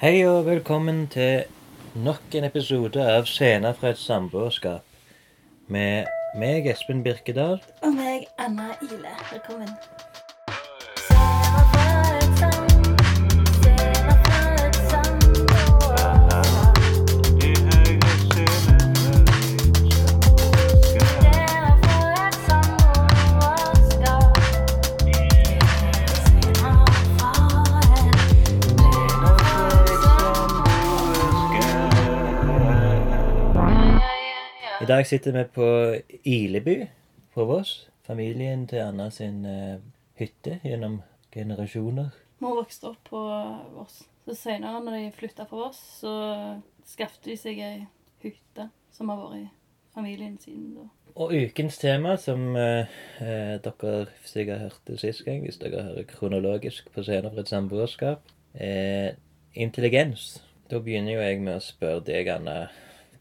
Hei og velkommen til nok en episode av Scener fra et samboerskap. Med meg, Espen Birkedal. Og meg, Anna Ile. Velkommen. Dag sitter vi på Ileby på Voss. Familien til Anna sin uh, hytte gjennom generasjoner. Mor vokste opp på Voss. Så senere, når de flytta fra Voss, så skaffet de seg ei hytte som har vært i familien siden da. Og ukens tema, som eh, eh, dere sikkert hørte sist gang, hvis dere hører kronologisk på scenen for et samboerskap, er intelligens. Da begynner jo jeg med å spørre deg, Anna,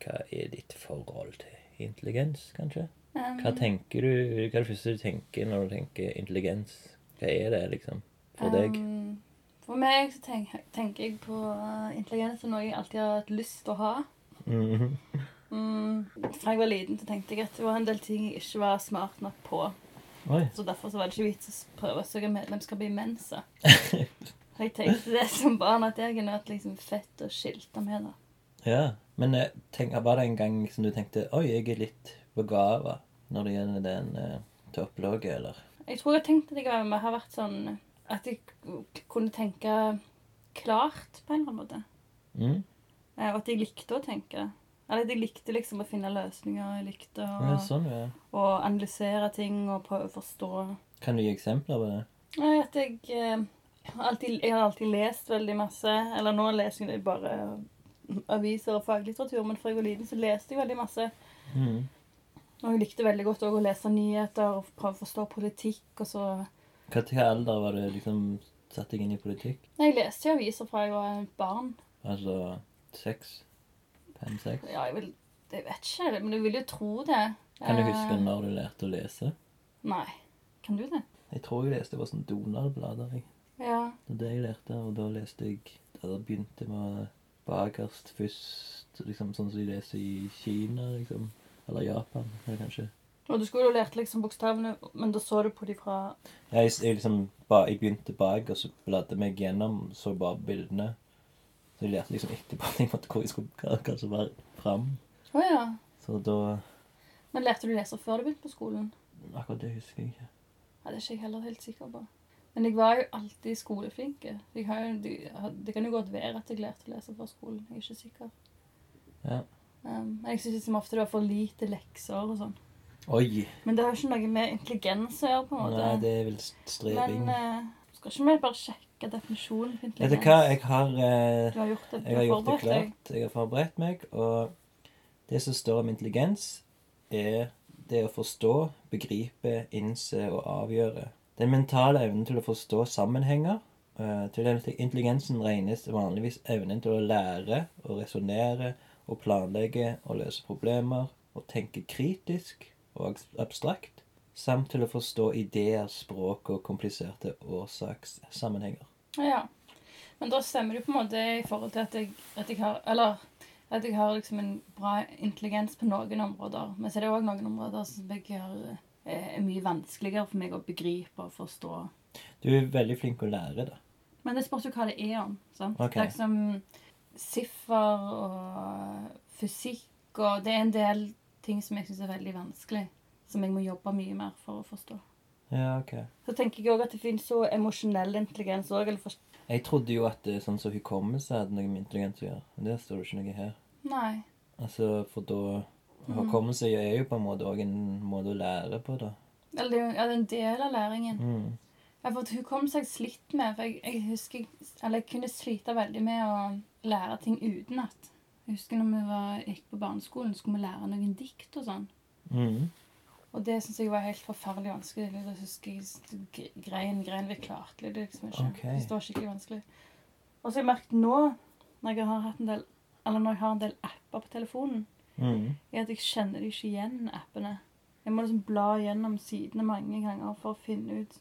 hva er ditt forhold til intelligens, kanskje? Um, Hva tenker du, hva er det første du tenker når du tenker intelligens? Hva er det, liksom, for deg? um, for meg så tenk, tenker jeg på uh, intelligens som noe jeg alltid har hatt lyst til å ha. Mm, fra jeg var liten, så tenkte jeg at det var en del ting jeg ikke var smart nok på. Oi. Så derfor så var det ikke vits å prøve å søke medlemskap i Mensa. Jeg tenkte det som barn at jeg er nødt liksom fett å skilte med da. Ja, men eh, tenk, var det en gang som du tenkte Oi, jeg er litt begava når det gjelder den uh, topplogget, eller? Jeg tror jeg tenkte at jeg har vært sånn at jeg kunne tenke klart på en eller annen måte. Mm? Eh, Og at jeg likte å tenke. Eller at jeg likte liksom å finne løsninger. Jeg likte å, Ja, sånn, ja. å analysere ting og prøve å forstå. Kan du gi eksempler på det? Nei, at jeg eh, alltid, Jeg har alltid lest veldig masse. Eller nå leser jeg bare aviser og faglitteratur, men fra jeg var liten så leste jeg veldig masse. Mm. Og jeg likte veldig godt å lese nyheter og prøve å forstå politikk. og så... Hva alder var det liksom satte deg inn i politikk? Jeg leste aviser fra jeg var barn. Altså seks? Fem-seks? Ja, jeg, vil, jeg vet ikke, men jeg vil jo tro det. Kan du Eh, huske når du lærte å lese? Nei. Kan du det? Jeg tror jeg leste bare sånn Donald-blader. jeg. Ja. Det var det jeg lærte, og da leste jeg Da begynte begynte med bakerst først, liksom sånn som de leser i Kina, liksom. Eller Japan, eller kanskje. Og du skulle jo lært liksom bokstavene, men da så du på de fra Ja, jeg, jeg liksom ba, Jeg begynte bak, og så bladde meg gjennom, så bare bildene. Så jeg lærte liksom etterpå at jeg måtte hvor jeg skulle, hva, hva som var fram. Oh, ja. Så da Men lærte du å lese før du begynte på skolen? Akkurat det husker jeg ikke. Ja, Det er ikke jeg heller helt sikker på. Men jeg var jo alltid skoleflink. Det, kan jo godt være at jeg lærte å lese før skolen. Jeg er ikke sikker. Ja. Um, jeg syns som ofte det var for lite lekser og sånn. Oi! Men det har ikke noe med intelligens å gjøre. på en måte. Nei, det er vel streving. Men uh, skal ikke vi bare sjekke definisjonen på Vet du hva, jeg har uh, Du har gjort det, du Jeg har gjort det klart. deg. Jeg har forberedt meg, og det som står om intelligens, er det å forstå, begripe, innse og avgjøre. Den mentale evnen til å forstå sammenhenger. eh, Til intelligensen regnes vanligvis evnen til å lære og resonnere og planlegge og løse problemer og tenke kritisk og abstrakt, samt til å forstå ideer, språk og kompliserte årsakssammenhenger. Ja. Men da stemmer det på en måte i forhold til at jeg, at jeg har Eller at jeg har liksom en bra intelligens på noen områder. Men så er det òg noen områder som jeg har, eh, er mye vanskeligere for meg å begripe og forstå. Du er veldig flink å lære, da. Men det spørs jo hva det er om. sant? Ok. Det er liksom siffer og fysikk og Det er en del ting som jeg syns er veldig vanskelig. Som jeg må jobbe mye mer for å forstå. Ja, ok. Så tenker jeg òg at det finnes så emosjonell intelligens òg. Jeg trodde jo at det er sånn som hukommelse hadde noe med intelligens å gjøre. Men det står det ikke noe her. Nei. Altså, for da Hukommelse er jo på en måte òg en måte å lære på, da. Eller det er jo ja, en del av læringen. Mm. Ja, for hukommelse har jeg slitt med. For jeg, jeg husker Eller jeg kunne slite veldig med å lære ting utenat. Jeg husker når vi var, gikk på barneskolen, skulle vi lære noen dikt og sånn. Mm. Og det syns jeg var helt forferdelig vanskelig. Jeg husker jeg grein, grein. Vi klarte det liksom ikke. Okay. Det var skikkelig vanskelig. Og så har jeg merket nå, når jeg har hatt en del Eller når jeg har en del apper på telefonen, Mm. er at jeg kjenner de ikke igjen, appene. Jeg må liksom bla gjennom sidene mange ganger for å finne ut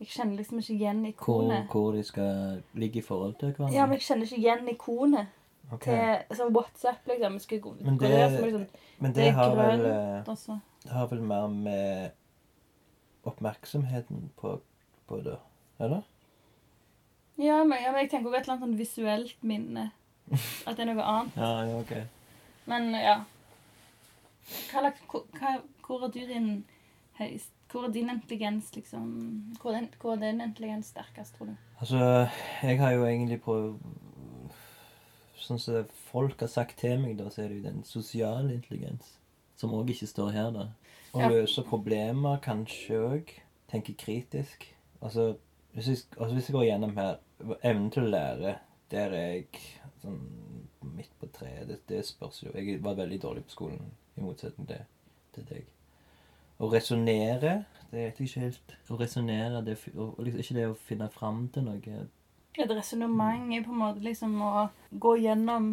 Jeg kjenner liksom ikke igjen ikonet. hvor de skal ligge i forhold til hverandre. Ja, men jeg kjenner ikke igjen ikonet Okay. til sånn WhatsApp, liksom. Skal gå, Men det- der, sånn, Men det, det har grønt. vel også. Det har vel mer med oppmerksomheten på, på det, eller? Ja, men, ja, men jeg tenker også et eller annet sånn visuelt minne. At det er noe annet. Ja, ja, ok. Men ja. Hva, hva, hvor er du din høyest Hvor er din intelligens, liksom Hvor er, din, hvor er din intelligens sterkest, tror du? Altså, jeg har jo egentlig prøvd Sånn som folk har sagt til meg, da, så er det jo den sosiale intelligens. Som òg ikke står her, da. Å Ja. løse problemer, kanskje òg. Tenke kritisk. Altså hvis, jeg, altså, hvis jeg går gjennom her Evnen til å lære, der er jeg sånn midt på treet. Det, det spørs jo. Jeg var veldig dårlig på skolen, i motsetning til, til deg. Å resonnere, det vet jeg ikke helt. Å resonnere, det er liksom, ikke det å finne fram til noe. Et resonnement er på en måte liksom å gå gjennom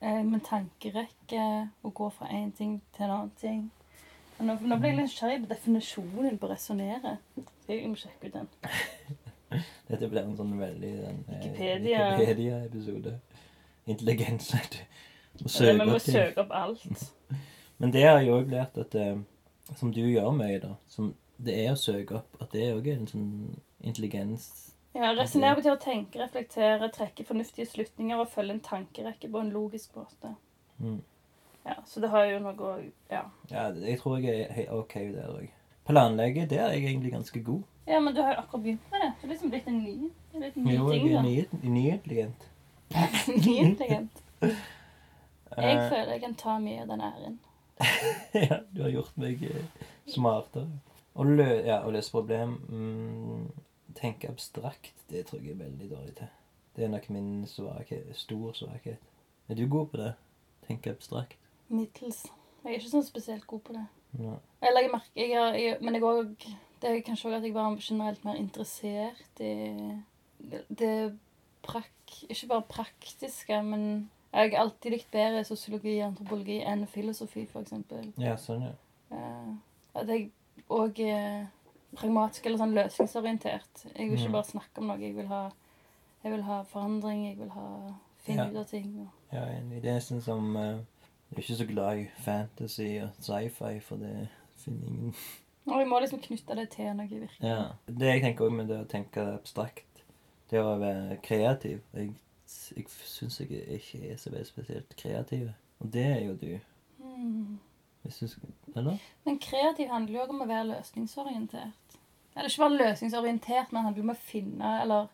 eh, med tankerekke og gå fra én ting til en annen ting. Nå, nå ble jeg litt nysgjerrig på definisjonen på resonnere. Så Jeg må sjekke ut den. Dette blir en sånn veldig Wikipedia-episode. Wikipedia. Intelligens. du. Må søke vi må søke opp alt. Men det har jeg òg lært at eh, Som du gjør mye, da. Som det er å søke opp. At det òg er en sånn intelligens Ja, Resonnere betyr å tenke, reflektere, trekke fornuftige slutninger og følge en tankerekke på en logisk måte. mm. Ja, Så det har jo noe Ja. Ja, jeg tror jeg er helt OK der òg. Planlegge, der er jeg egentlig ganske god. ja, men du har jo akkurat begynt med det. Det er liksom blitt en ny, en ny Jo, ting, jeg da. er ny- nyintelligent. Nyintelligent. Jeg Eh, føler jeg kan ta mye av den æren. ja, du har gjort meg eh, smartere. Å lø ja, å løse problem mm, Tenke abstrakt, det tror jeg er veldig dårlig til. Det er nok min svakhet, stor svakhet. Er du god på det? Tenke abstrakt? Middels. Jeg er ikke sånn spesielt god på det. Ja. Jeg legger merke jeg er, jeg, Men jeg òg Det er kanskje òg at jeg var generelt mer interessert i det, det prak, Ikke bare praktiske, men jeg har alltid likt bedre sosiologi og antropologi enn filosofi, f.eks. ja, sånn, ja. Uh, at jeg òg er pragmatisk eller sånn løsningsorientert. Jeg vil ikke Mm. bare snakke om noe. Jeg vil ha, jeg vil ha forandring. Jeg vil ha finne Ja. ut av ting. Og, Ja, enig. Det er nesten som uh, Jeg er ikke så glad i fantasy og sci-fi, for det finner ingen og jeg må liksom knytte det til noe virkelig. Ja. Det jeg tenker også med det å tenke abstrakt, det å være kreativ Jeg, jeg syns jeg ikke er så veldig spesielt kreativ. Og det er jo du. Mm. Hvis du Eller? Men kreativ handler jo også om å være løsningsorientert. Eller ikke bare løsningsorientert, men handler om å finne eller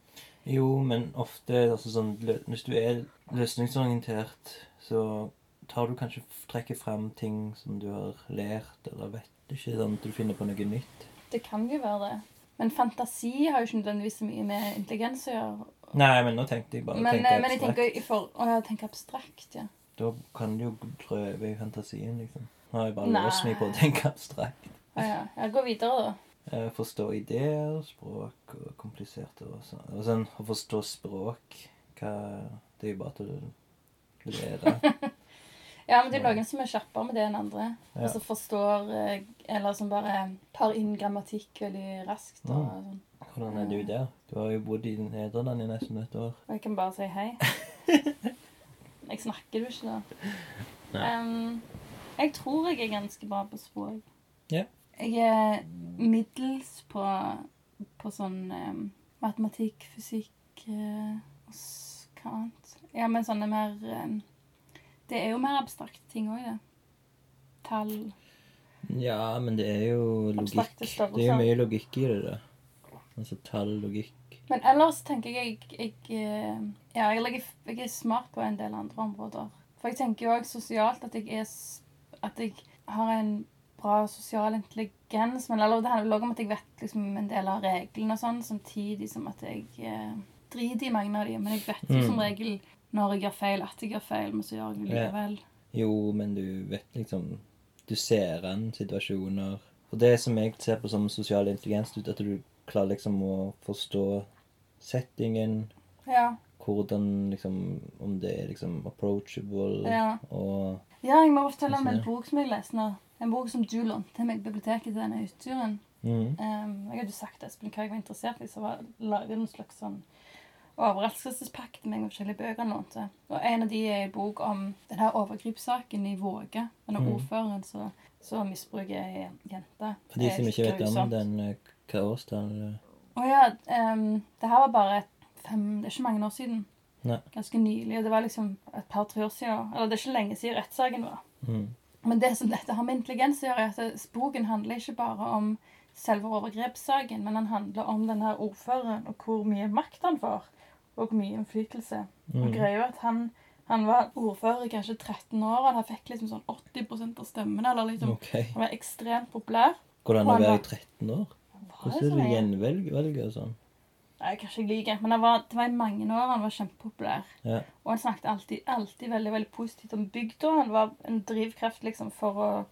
Jo, men ofte altså sånn, Hvis du er løsningsorientert, så tar du kanskje trekker frem ting som du har lært eller vet. Ikke sånn at du finner på noe nytt. Det kan jo være det. Men fantasi har jo ikke nødvendigvis så mye med intelligens å gjøre. Nei, men nå tenkte jeg bare Men, tenke eh, men jeg tenker i for, å, jeg tenker abstrakt, ja. Da kan du jo prøve i fantasien, liksom. Nå har jeg bare låst meg på å tenke abstrakt. Å, ja. Jeg går videre, da. Eh, Forstå ideer, språk og kompliserte og sånn. Og sånn å forstå språk hva, Det er jo bare til å lære. Ja, men det er noen som er kjappere med det enn andre. Ja. Og som forstår eh, Eller som bare tar inn grammatikk veldig raskt. Og, Mm. sånn. Hvordan er du der? Du har jo bodd i Nederland i nesten et år. og jeg kan bare si hei. jeg snakker jo ikke, da. Em, jeg tror jeg er ganske bra på språk. Ja. Jeg er middels på, på sånn um, matematikk, fysikk uh, og hva annet. Ja, men sånne mer em, Det er jo mer abstrakte ting òg, det. Tall. Ja, men det er jo logikk. Det er jo mye logikk i det, da. Altså tall, logikk. Men ellers tenker jeg jeg, jeg, eh, ja, jeg, jeg er smart på en del andre områder. For jeg tenker jo òg sosialt at jeg er At jeg har en bra sosial intelligens. Men eller, det handler om at jeg vet liksom, en del av reglene og sånn, samtidig som at jeg eh, driter i mange av dem. Men jeg vet jo Mm. som regel når jeg gjør feil, at jeg gjør feil, men så gjør jeg det likevel. Jo, men du vet liksom Du ser an situasjoner. Og det som jeg ser på som sosial intelligens, er at du klarer liksom å forstå settingen, Ja. hvordan liksom Om det er liksom approachable ja. og Ja, jeg må fortelle om en bok som jeg leste nå. En bok som du lånte meg i biblioteket til denne utturen. Mm. Um, jeg hadde sagt til Espen hva jeg var interessert i, så var laget en slags sånn overraskelsespakke til meg med forskjellige bøker han lånte. Og en av de er en bok om den her overgripssaken i Våge. Denne Mm. ordføreren som så misbruker ei jente. For de som ikke vet om den, eh, hva årstall eh, Å ja. Um, det her var bare fem Det er ikke mange år siden. Nei. Ganske nylig. Og det var liksom et par-tre år siden. Eller det er ikke lenge siden rettssaken var. mm. Men det som dette har med intelligens å gjøre, er at boken handler ikke bare om selve overgrepssaken, men den handler om den her ordføreren og hvor mye makt han får, og mye innflytelse. Og Mm. greia er at han, han var ordfører i kanskje 13 år, og han fikk liksom sånn 80% av stemmene, eller liksom okay. Han var ekstremt populær. Går det an Og å være i 13 år? Hvordan er det gjenvelg og sånn? Nei, kanskje ikke like, men han var, det var i mange år han var kjempepopulær. Ja. Og han snakket alltid, alltid veldig veldig positivt om bygda. Han var en drivkraft liksom for å,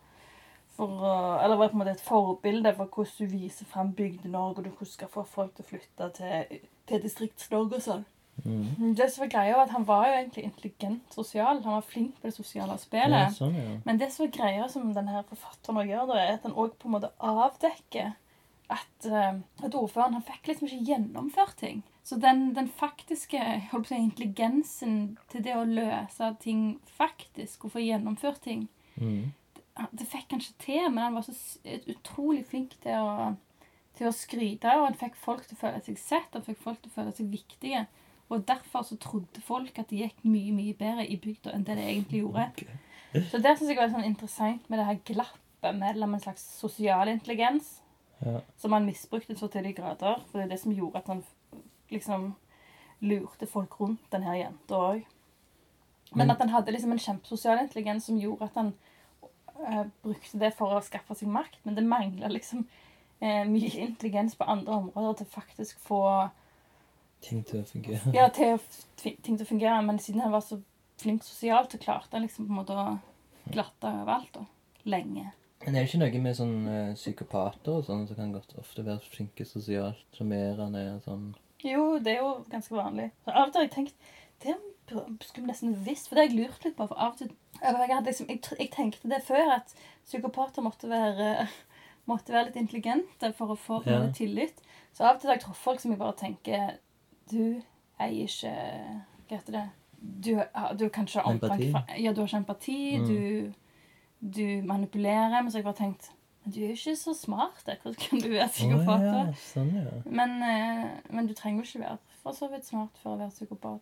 for å Eller var på en måte et forbilde for hvordan du viser fram Bygde-Norge, og du- hvordan du skal få folk til å flytte til, til Distrikts-Norge og sånn. Mm. Det som var greia, var at han var jo egentlig intelligent sosial. Han var flink på det sosiale ja. spillet. Sånn, ja. Men det som er greia som denne forfatteren også gjør, da, er at han òg på en måte avdekker at, eh, at ordføreren han fikk liksom ikke gjennomført ting. Så den, den faktiske si, intelligensen til det å løse ting faktisk, og få gjennomført ting, Mm. det fikk han ikke til, men han var så utrolig flink til å, til å skryte, og han fikk folk til å føle seg sett, han fikk folk til å føle seg viktige. Og derfor så trodde folk at det gikk mye, mye bedre i bygda enn det det egentlig gjorde. Okay. Så det syns jeg var sånn interessant med det her glappet mellom en slags sosial intelligens, Ja. som han misbrukte så til de grader, for det er det som gjorde at han liksom lurte folk rundt den her jenta òg. Men Men- at han hadde liksom en kjempesosial intelligens som gjorde at han uh, brukte det for å skaffe seg makt, men det mangla liksom uh, mye intelligens på andre områder til faktisk få Ting til å fungere. ja, til ting til å fungere. Men siden han var så flink sosialt, så klarte han liksom på en måte å glatte overalt. da. Lenge. Men er det ikke noe med sånn eh, psykopater og sånn som kan godt ofte være flinke sosialt, sjarmerende og sånn? Jo, det er jo ganske vanlig. Så av og til har jeg tenkt Det skulle vi nesten visst, for det har jeg lurt litt på. For av og til jeg, liksom, jeg, jeg tenkte det før, at psykopater måtte være måtte være litt intelligente for å få Ja. tillit. Så av og til har jeg truffet folk som jeg bare tenker Du eier ikke Hva heter det? Du, du kan kanskje ha omtanke for- Ja, du har ikke empati. Mm. Du, du manipulerer. Men så har jeg bare tenkt Men du er jo ikke så smart. da. Hvordan kan du være psykopat? Oh, ja, sånn, ja. Men, eh, men du trenger jo ikke være for så vidt smart for å være psykopat.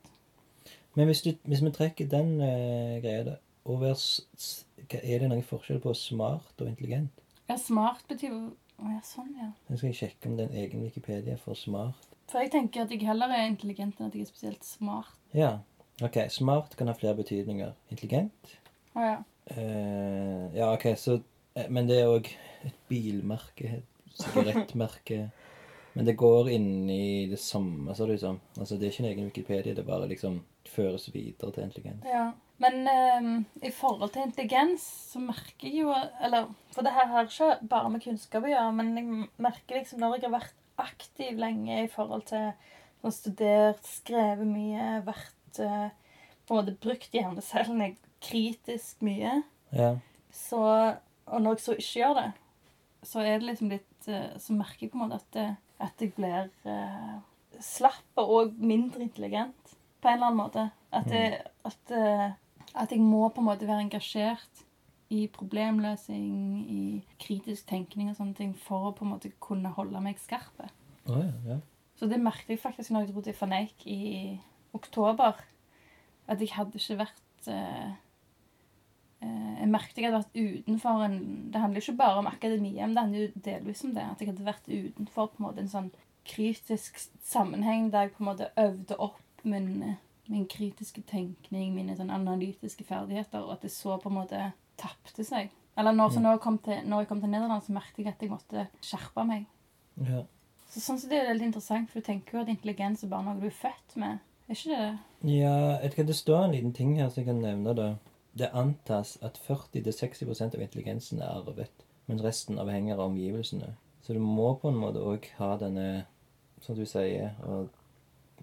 Men hvis, du, hvis vi trekker den uh, greia der hva- Er det noen forskjell på smart og intelligent? Ja, smart betyr jo Å ja, sånn, ja. Jeg skal sjekke om det er en egen Wikipedia for smart. For jeg tenker at jeg heller er intelligent enn at jeg er spesielt smart. Ja. Ok, smart kan ha flere betydninger. Intelligent? Å ja. Eh, ja, ok, så eh, Men det er òg et bilmerke, et sigarettmerke. Men det går inn i det samme, så liksom. Altså, det er ikke en egen Wikipedia, det bare liksom føres videre til intelligens. ja. Men eh, i forhold til intelligens så merker jeg jo Eller For det her har ikke bare med kunnskap å gjøre, men jeg merker liksom når jeg har vært aktiv lenge i forhold til sånn studert, skrevet mye, vært eh, På en måte brukt hjernecellene kritisk mye. Ja. Så, og når jeg så ikke gjør det, så er det liksom litt eh, Så merker jeg på en måte at, det- at jeg blir uh, slapp og mindre intelligent på en eller annen måte. At, det, at, eh, at jeg må på en måte være engasjert i problemløsning, i kritisk tenkning og sånne ting for å på en måte kunne holde meg skarp. Oh, ja, ja. Så det merket jeg faktisk når jeg dro til Faneik i oktober. At jeg hadde ikke vært eh, eh, Jeg merket jeg hadde vært utenfor en Det handler jo ikke bare om akademia, men det handler jo delvis om det. At jeg hadde vært utenfor på en måte en sånn kritisk sammenheng der jeg på en måte øvde opp min, min kritiske tenkning, mine sånn analytiske ferdigheter, og at jeg så på en måte tapte seg. Eller når, så når, jeg kom til, når jeg kom til Nederland, så merket jeg at jeg måtte skjerpe meg. ja. Så sånn er det veldig interessant, for du tenker jo at intelligens er bare noe du er født med. Er ikke det det? Ja, jeg ikke, det står en liten ting her som jeg kan nevne. da. Det antas at 40-60% av intelligensen er arvet, mens resten avhenger av omgivelsene. Så du må på en måte òg ha denne, som du sier, og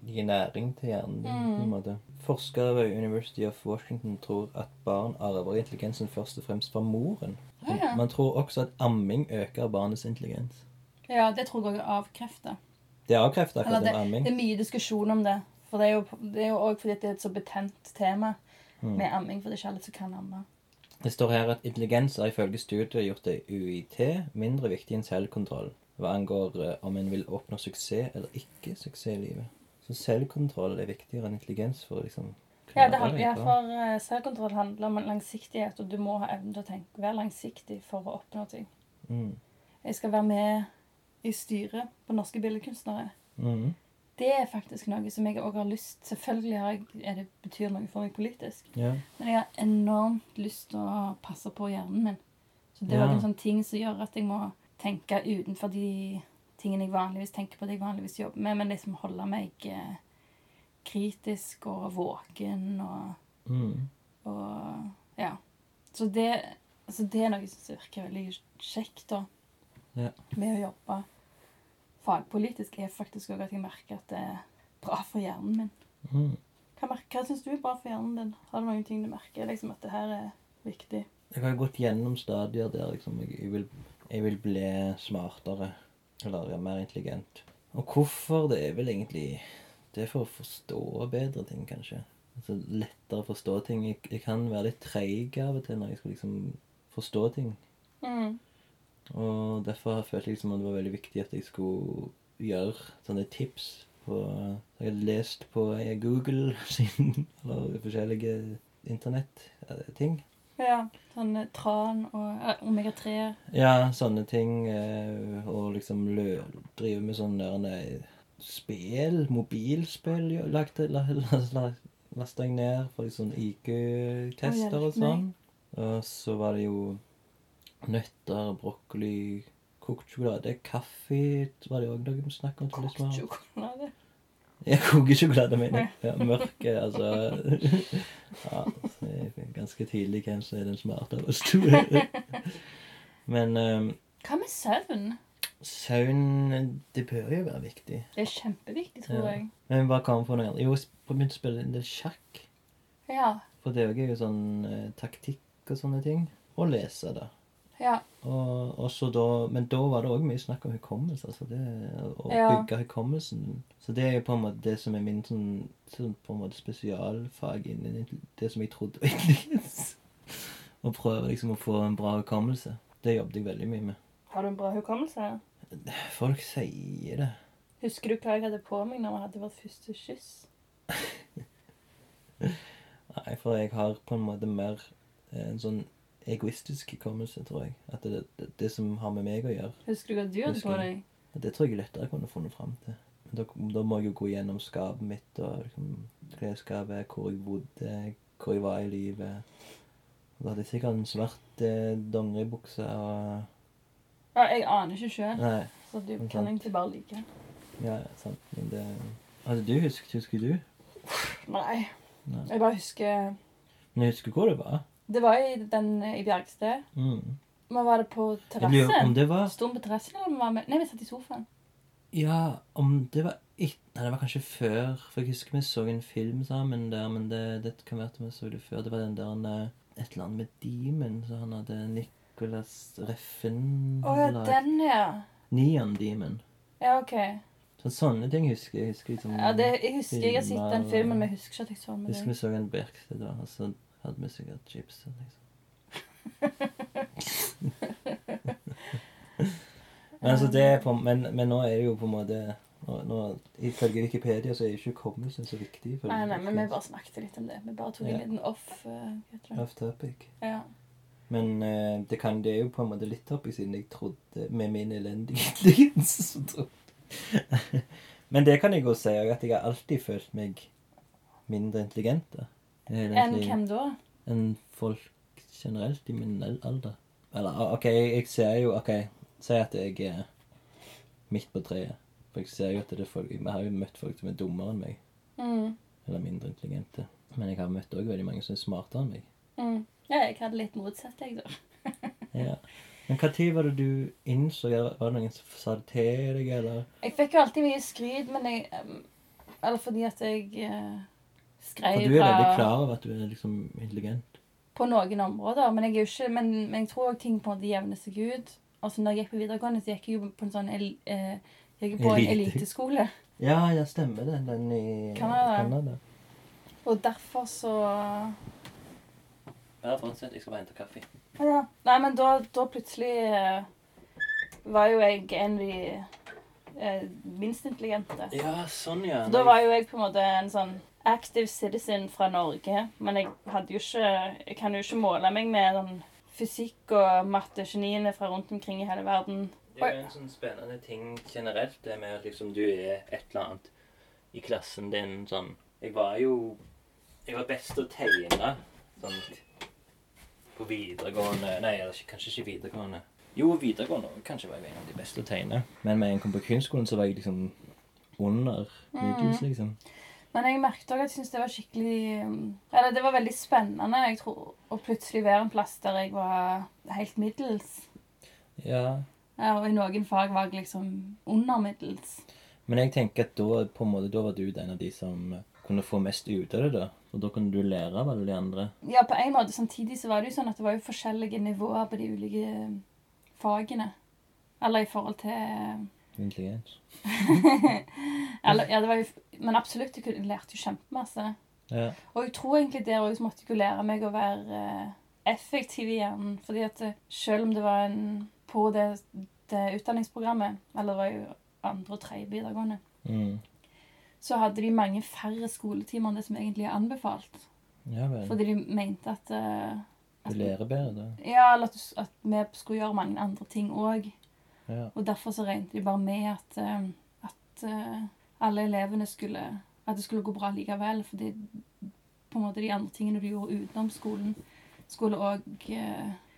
gi næring til hjernen din. på en måte. Forskere ved University of Washington tror at barn arver intelligensen først og fremst fra moren. Ah, ja. Man tror også at amming øker barnets intelligens. Ja, det tror jeg er avkrefta. Det er avkrefta akkurat det, amming. det er mye diskusjon om det. For det er jo det er jo òg fordi det er et så betent tema Mm. med amming. For det er ikke alle som kan amme. Det står her at intelligens er ifølge studiet gjort i UiT mindre viktig enn selvkontroll hva angår eh, om en vil oppnå suksess eller ikke suksess i livet. Så selvkontroll er viktigere enn intelligens for å liksom Ja, det handler, ja, for eh, selvkontroll handler om langsiktighet, og du må ha evnen til å tenke, være langsiktig for å oppnå ting. Mm. Jeg skal være med i styret på Norske billedkunstnere. Mm. Det er faktisk noe som jeg òg har lyst Selvfølgelig har jeg, det betyr noe for meg politisk. Yeah. Men jeg har enormt lyst til å passe på hjernen min. Så det er yeah. en sånn ting som gjør at jeg må tenke utenfor de tingene jeg vanligvis tenker på, det jeg vanligvis jobber med, men liksom holde meg eh, kritisk og våken og, Mm. og Ja. Så det, altså det er noe som virker veldig kjekt da, Ja. med å jobbe fagpolitisk, er faktisk òg at jeg merker at det er bra for hjernen min. Mm. Hva, hva syns du er bra for hjernen din? Har du noen ting du merker liksom at det her er viktig? Jeg har gått gjennom stadier der liksom jeg, jeg, vil, jeg vil bli smartere. Eller ja, mer intelligent. Og hvorfor, det er vel egentlig Det er for å forstå bedre ting, kanskje. Altså Lettere å forstå ting. Jeg, jeg kan være litt treig av og til når jeg skal liksom forstå ting. Mm. Og derfor har jeg følt liksom at det var veldig viktig at jeg skulle gjøre sånne tips på Jeg har lest på eh, Google sin, eller forskjellige internetting. Ja. Sånn eh, tran og eh, omega-3. Ja, sånne ting. eh, Og liksom lø, drive med sånne spill, mobilspill jo, lagte, la, la, la, lasta jeg ned for sånn IQ-tester og sånn. Og så var det jo nøtter, brokkoli, kokt sjokolade, kaffe var det òg noe snakket om. Kokt sjokolade. Ja, kokesjokolade, mener jeg. Ja, mørke, altså Ja, det ganske tidlig hvem som er den smarte av oss to. Men um, Hva med søvn? Søvn Det bør jo være viktig. Det er kjempeviktig, tror Ja. jeg. Men hva man få noe annet? Jo, jeg begynte å spille en del sjakk. Ja. For det er jo sånn eh, taktikk og sånne ting. Og lese, da. Ja. Og, og så da, men da var det òg mye snakk om hukommelse. Altså det, å Ja. bygge hukommelsen. Så det er jo på en måte det som er min sånn, sånn på en måte spesialfag innen det som jeg trodde var intelligens. Å prøve liksom å få en bra hukommelse. Det jobbet jeg veldig mye med. Har du en bra hukommelse? Folk sier det. Husker du hva jeg hadde på meg når vi hadde vårt første kyss? Nei, for jeg har på en måte mer eh, en sånn egoistisk hukommelse, tror jeg. At det, det, det som har med meg å gjøre, Husker du hva du hadde på deg? det tror jeg lettere kunne funnet fram til. Men da, da må jeg jo gå gjennom skapet mitt og liksom, klesskapet, hvor jeg bodde, hvor jeg var i livet. Da hadde jeg sikkert en svart eh, dongeribukse og Ja, jeg aner ikke sjøl, så du kan sant. egentlig bare like. ja, sant. Men det Hadde du husket? Husker du? Nei. Nei. Jeg bare husker Men jeg husker hvor det var. Det var i, den, i Bjergsted. Mm. Men var det på terrassen? var Sto vi på terrassen, eller var vi Nei, vi satt i sofaen. Ja, om det var Nei, det var kanskje før. For jeg husker vi så en film sammen der, men det, det kan være at vi så det før. Det var den der eh, Et eller annet med Demon, så han hadde Nicholas Reffen Å ja, lag- den, ja. Neon Demon. Ja, OK. Så sånne ting husker jeg. Husker liksom Ja, det, jeg husker jeg har sett den filmen, men jeg husker ikke at jeg så den Husker vi så en Bjerksted da, og så hadde vi sikkert chips. Liksom. men, altså det på, men, men nå er det jo på en måte nå, nå, Ifølge Wikipedia så er jo ikke hukommelsen så viktig. Nei, nei, men vi bare snakket litt om det. Vi bare tok Ja. en liten off. det? Off topic. Ja. Men uh, det, kan, det er jo på en måte litt topic, siden jeg trodde med min intelligens så trodde- Men det kan jeg jo si, at jeg har alltid følt meg mindre intelligent. da. Enn hvem da? enn folk generelt i min alder. Eller OK, jeg, jeg ser jo OK, si at jeg er midt på treet. For jeg ser jo at det er folk Vi har jo møtt folk som er dummere enn meg. Mm. Eller mindre intelligente. Men jeg har møtt òg veldig mange som er smartere enn meg. Mm. Ja, jeg hadde litt motsatt, jeg, da. Ja. Men når var det du innså Var det noen som sa det til deg, eller? Jeg fikk jo alltid mye skryt, men jeg Eller fordi at jeg eh, skrev For du er veldig klar over at du er liksom intelligent. på noen områder. Men jeg, er jo ikke, men, men jeg tror ting på en måte jevner seg ut. altså når jeg gikk på videregående, så gikk jeg jo på en sånn el, eh, jeg gikk på en Elite. eliteskole. Ja, ja, stemmer det. Den i Canada. Canada. Og derfor så Bare fortsett. Jeg skal bare hente kaffe. Ja. Nei, men da, da plutselig eh, var jo jeg en av de eh, minst intelligente. Ja, sånn, ja. Så da var jo jeg på en måte en sånn active citizen fra Norge. Men jeg hadde jo ikke Jeg kan jo ikke måle meg med den fysikk- og mattegeniene fra rundt omkring i hele verden. Det er jo en sånn spennende ting generelt, det med at liksom du er et eller annet i klassen din sånn Jeg var jo Jeg var best til å tegne sånn på videregående Nei, eller kanskje ikke videregående. Jo, videregående kanskje var jeg en av de beste til å tegne. Men med en kom på kunstskolen, så var jeg liksom under middels, liksom. Men jeg merket òg at jeg syntes det var skikkelig um, Eller det var veldig spennende jeg tror, å plutselig være en plass der jeg var helt middels. Ja. Ja, og i noen fag var jeg liksom under middels. Men jeg tenker at da på en måte, da var du en av de som kunne få mest ut av det, da. Og da kunne du lære av alle de andre. Ja, på en måte. Samtidig så var det jo sånn at det var jo forskjellige nivåer på de ulike fagene. Eller i forhold til Intelligens. Eller, ja, det var jo Men absolutt, jeg lærte jo kjempemasse. Ja. Og jeg tror egentlig der òg måtte jeg jo lære meg å være eh, effektiv i hjernen. Fordi at eh, selv om det var en På det, det utdanningsprogrammet, eller det var jo andre og tredje videregående, Mm. så hadde de mange færre skoletimer enn det som egentlig er anbefalt. Ja. Fordi de mente at at Du lærer bedre da. Ja, eller at, at vi skulle gjøre mange andre ting òg. Ja. Og derfor så regnet de bare med at, eh, at eh, alle elevene skulle At det skulle gå bra likevel. Fordi på en måte de andre tingene du gjorde utenom skolen, skulle òg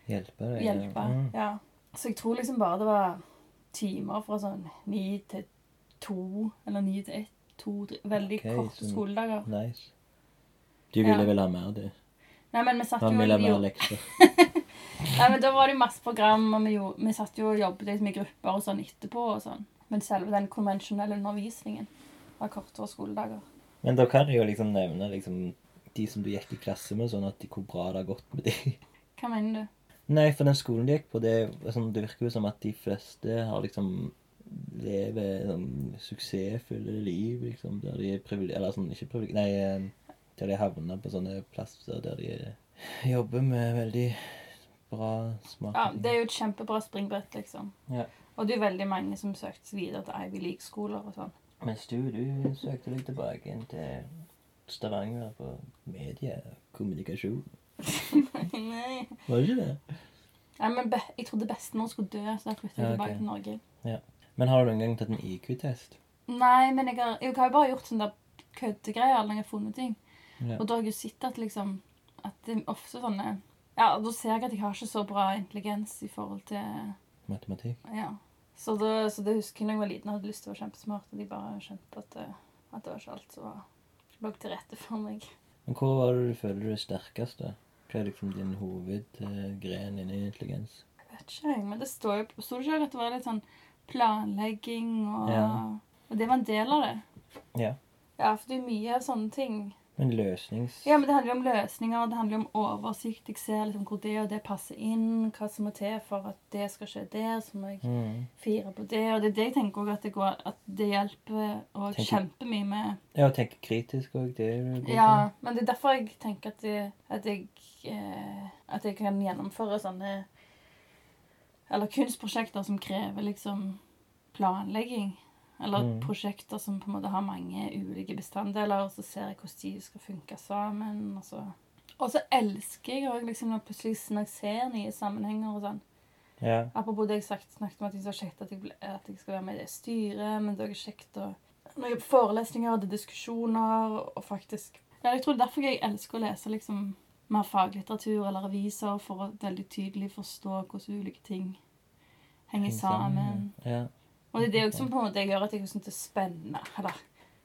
Hjelpe deg. hjelpe. Mm. Ja. Så jeg tror liksom bare det var timer fra sånn ni til to, eller ni til ett. To, tre, veldig okay, korte så- skoledager. Nice. Du ville Ja. vel ha mer, du? Nei, men vi satt jo Han ville ha mer lekser. Nei, men Da var det masse program, og vi, gjorde, vi satt jo og jobbet liksom i grupper og sånn etterpå. og sånn. Men selve den konvensjonelle undervisningen var kortere skoledager. Men da kan du jo liksom nevne liksom de som du gikk i klasse med, sånn at de, hvor bra det har gått med de. Hva mener du? Nei, for den skolen de gikk på, det, sånn, det virker jo som at de fleste har liksom lever sånn suksessfulle liv, liksom, der de er privilegerte Eller sånn, ikke privilegerte Nei, eh, der de havner på sånne plasser der de eh, jobber med veldig bra, smak. Ja. Det er jo et kjempebra springbrett, liksom. Ja. Og det er jo veldig mange som søkte videre til Ivy League-skoler og sånn. Mens du, du søkte deg tilbake inn til Stavanger på mediekommunikasjon. Nei. Var det ikke det? Nei, men jeg trodde bestemor skulle dø, så da flyttet jeg Ja, okay. tilbake til Norge. Ja. Men har du noen gang tatt en IQ-test? Nei, men jeg har, jeg har jo bare gjort sånne køddegreier når jeg har funnet ting. Ja. Og da har jeg jo sett at liksom At det er ofte sånne Ja, da ser jeg at jeg har ikke så bra intelligens i forhold til Matematikk? Ja. Så det, så det husker jeg da jeg var liten og hadde lyst til å være kjempesmart, og de bare skjønte at det, at det var ikke alt som lå til rette for meg. Men hvor var det du føler du er sterkest? da? Hva er liksom din hovedgren innen intelligens? Jeg vet ikke, jeg, men det står jo Sto det ikke at det var litt sånn planlegging og Ja. Og det var en del av det. Ja. Ja, for det er mye av sånne ting. Men løsnings... Ja, men Det handler jo om løsninger, det handler jo om oversikt. Jeg ser liksom hvor det og det passer inn, hva som må til for at det skal skje der. Så må jeg Mm. fire på det. Og det er det jeg tenker også at det, går, at det hjelper og Tenker- kjempemye med Ja, å tenke kritisk òg, det er godt. Ja, men det er derfor jeg tenker at, det, at, jeg, eh, at jeg kan gjennomføre sånne Eller kunstprosjekter som krever liksom planlegging. Eller Mm. prosjekter som på en måte har mange ulike bestanddeler, og så ser jeg hvordan de skal funke sammen. Og så, og så elsker jeg òg liksom, når plutselig når jeg ser nye sammenhenger og sånn. Yeah. Apropos det jeg sagt, snakket om at det er kjekt at jeg, ble- at jeg skal være med i det styret, men det er også kjekt å Når jeg på forelesninger og er diskusjoner og faktisk ja, Jeg tror det er derfor jeg elsker å lese liksom mer faglitteratur eller aviser for å veldig tydelig forstå hvordan ulike ting henger sammen. Ja. Og det er det også som på en måte gjør at jeg syns det er spennende. Eller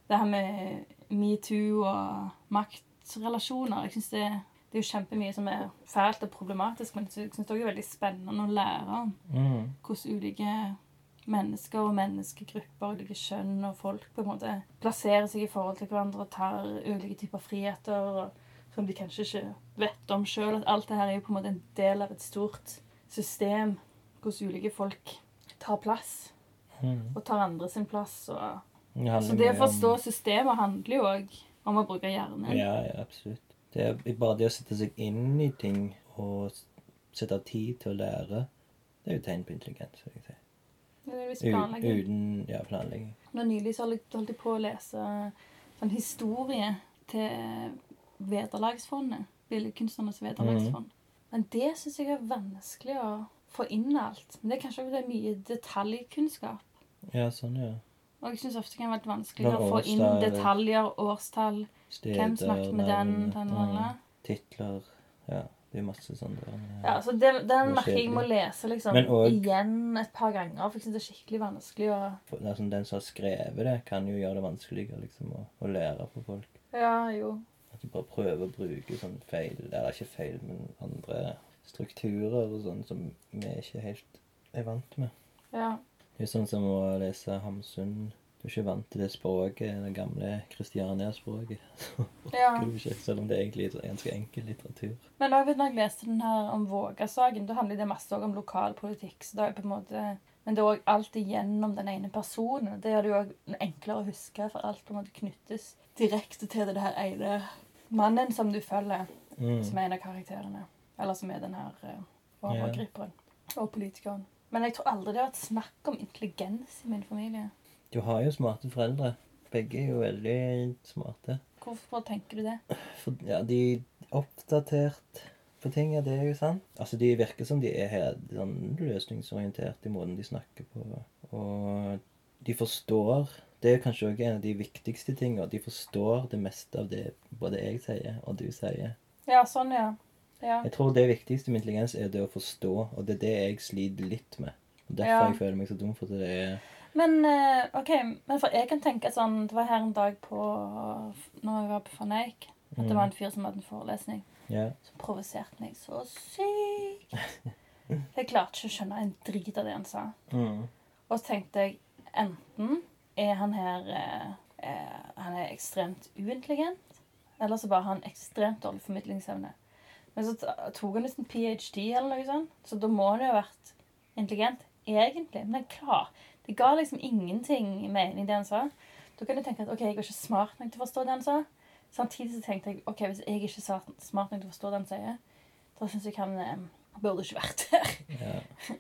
det her med metoo og maktrelasjoner. Jeg synes det, det er jo kjempemye som er fælt og problematisk, men jeg syns det er veldig spennende å lære om Mm. hvordan ulike mennesker og menneskegrupper, ulike kjønn og folk på en måte plasserer seg i forhold til hverandre og tar ulike typer friheter og, som de kanskje ikke vet om sjøl. Alt det her er jo på en måte en del av et stort system hvordan ulike folk tar plass, Mm. og tar andre sin plass. Og... Så det å forstå systemet handler jo òg om å bruke hjernen. Ja, ja, absolutt. Det er bare det å sette seg inn i ting og sette av tid til å lære, det er jo tegn på intelligens, vil jeg si. Det er visst planlegging. uten ja, planlegging. Nå nylig så holdt jeg på å lese sånn historie til Vederlagsfondet. Billedkunstnernes vederlagsfond. Men det syns jeg er vanskelig å få inn alt. Men det er kanskje fordi det er mye detaljkunnskap. Ja, sånn, ja. Og jeg syns ofte det kan være litt vanskelig å få inn årstall, detaljer, årstall, Steder, hvem snakket med den, den mm, den. Titler. Ja, det er masse sånn der. Ja, så det, den er merker jeg må lese liksom Men og- igjen et par ganger. For jeg syns det er skikkelig vanskelig å For, det er sånn, den som har skrevet det, kan jo gjøre det vanskeligere liksom, å, å lære på folk. Ja, jo. At du bare prøver å bruke sånn feil Eller ikke feil, men andre strukturer og sånn som vi ikke helt er vant med. Ja. Det er sånn som å lese Hamsun. Du er ikke vant til det språket, det gamle Kristiania-språket. ja. Selv om det egentlig er ganske enkel litteratur. Men også, når jeg leste den her om Våga-saken, da handler det masse om lokalpolitikk. Så da er på en måte, men det er òg alltid gjennom den ene personen. Det gjør det jo enklere å huske, for alt på en måte knyttes direkte til det her ene mannen som du følger, Mm. som er en av karakterene. Eller som er den her eh, overgriperen og politikeren. Men jeg tror aldri det har vært snakk om intelligens i min familie. Du har jo smarte foreldre. Begge er jo veldig smarte. Hvorfor tenker du det? For, ja, de er oppdatert på ting, ja, det er jo sant. Altså, De virker som de er helt sånn løsningsorientert i måten de snakker på. Og de forstår Det er kanskje også en av de viktigste tingene. De forstår det meste av det både jeg sier og du sier. Ja, sånn, ja. Ja. Jeg tror det viktigste med intelligens er det å forstå, og det er det jeg sliter litt med. Og Derfor Ja. jeg føler meg så dum, for det er Men eh, ok, men for jeg kan tenke sånn Det var her en dag på Når jeg var på Van at det Mm. var en fyr som hadde en forelesning Ja. som provoserte meg så sykt. Jeg klarte ikke å skjønne en drit av det han sa. Mm. Og så tenkte jeg enten er han her eh, eh, Han er ekstremt uintelligent, eller så bare har han ekstremt dårlig formidlingsevne. Men så tok han visst en ph.d. eller noe sånt, så da må han jo ha vært intelligent egentlig. Men det, er klar, det ga liksom ingenting mening, det han sa. Da kan du tenke at ok, jeg er ikke smart nok til å forstå det han sa. Samtidig så tenkte jeg ok, hvis jeg ikke er smart nok til å forstå det han sier, da syns jeg han eh, burde ikke vært der. Ja.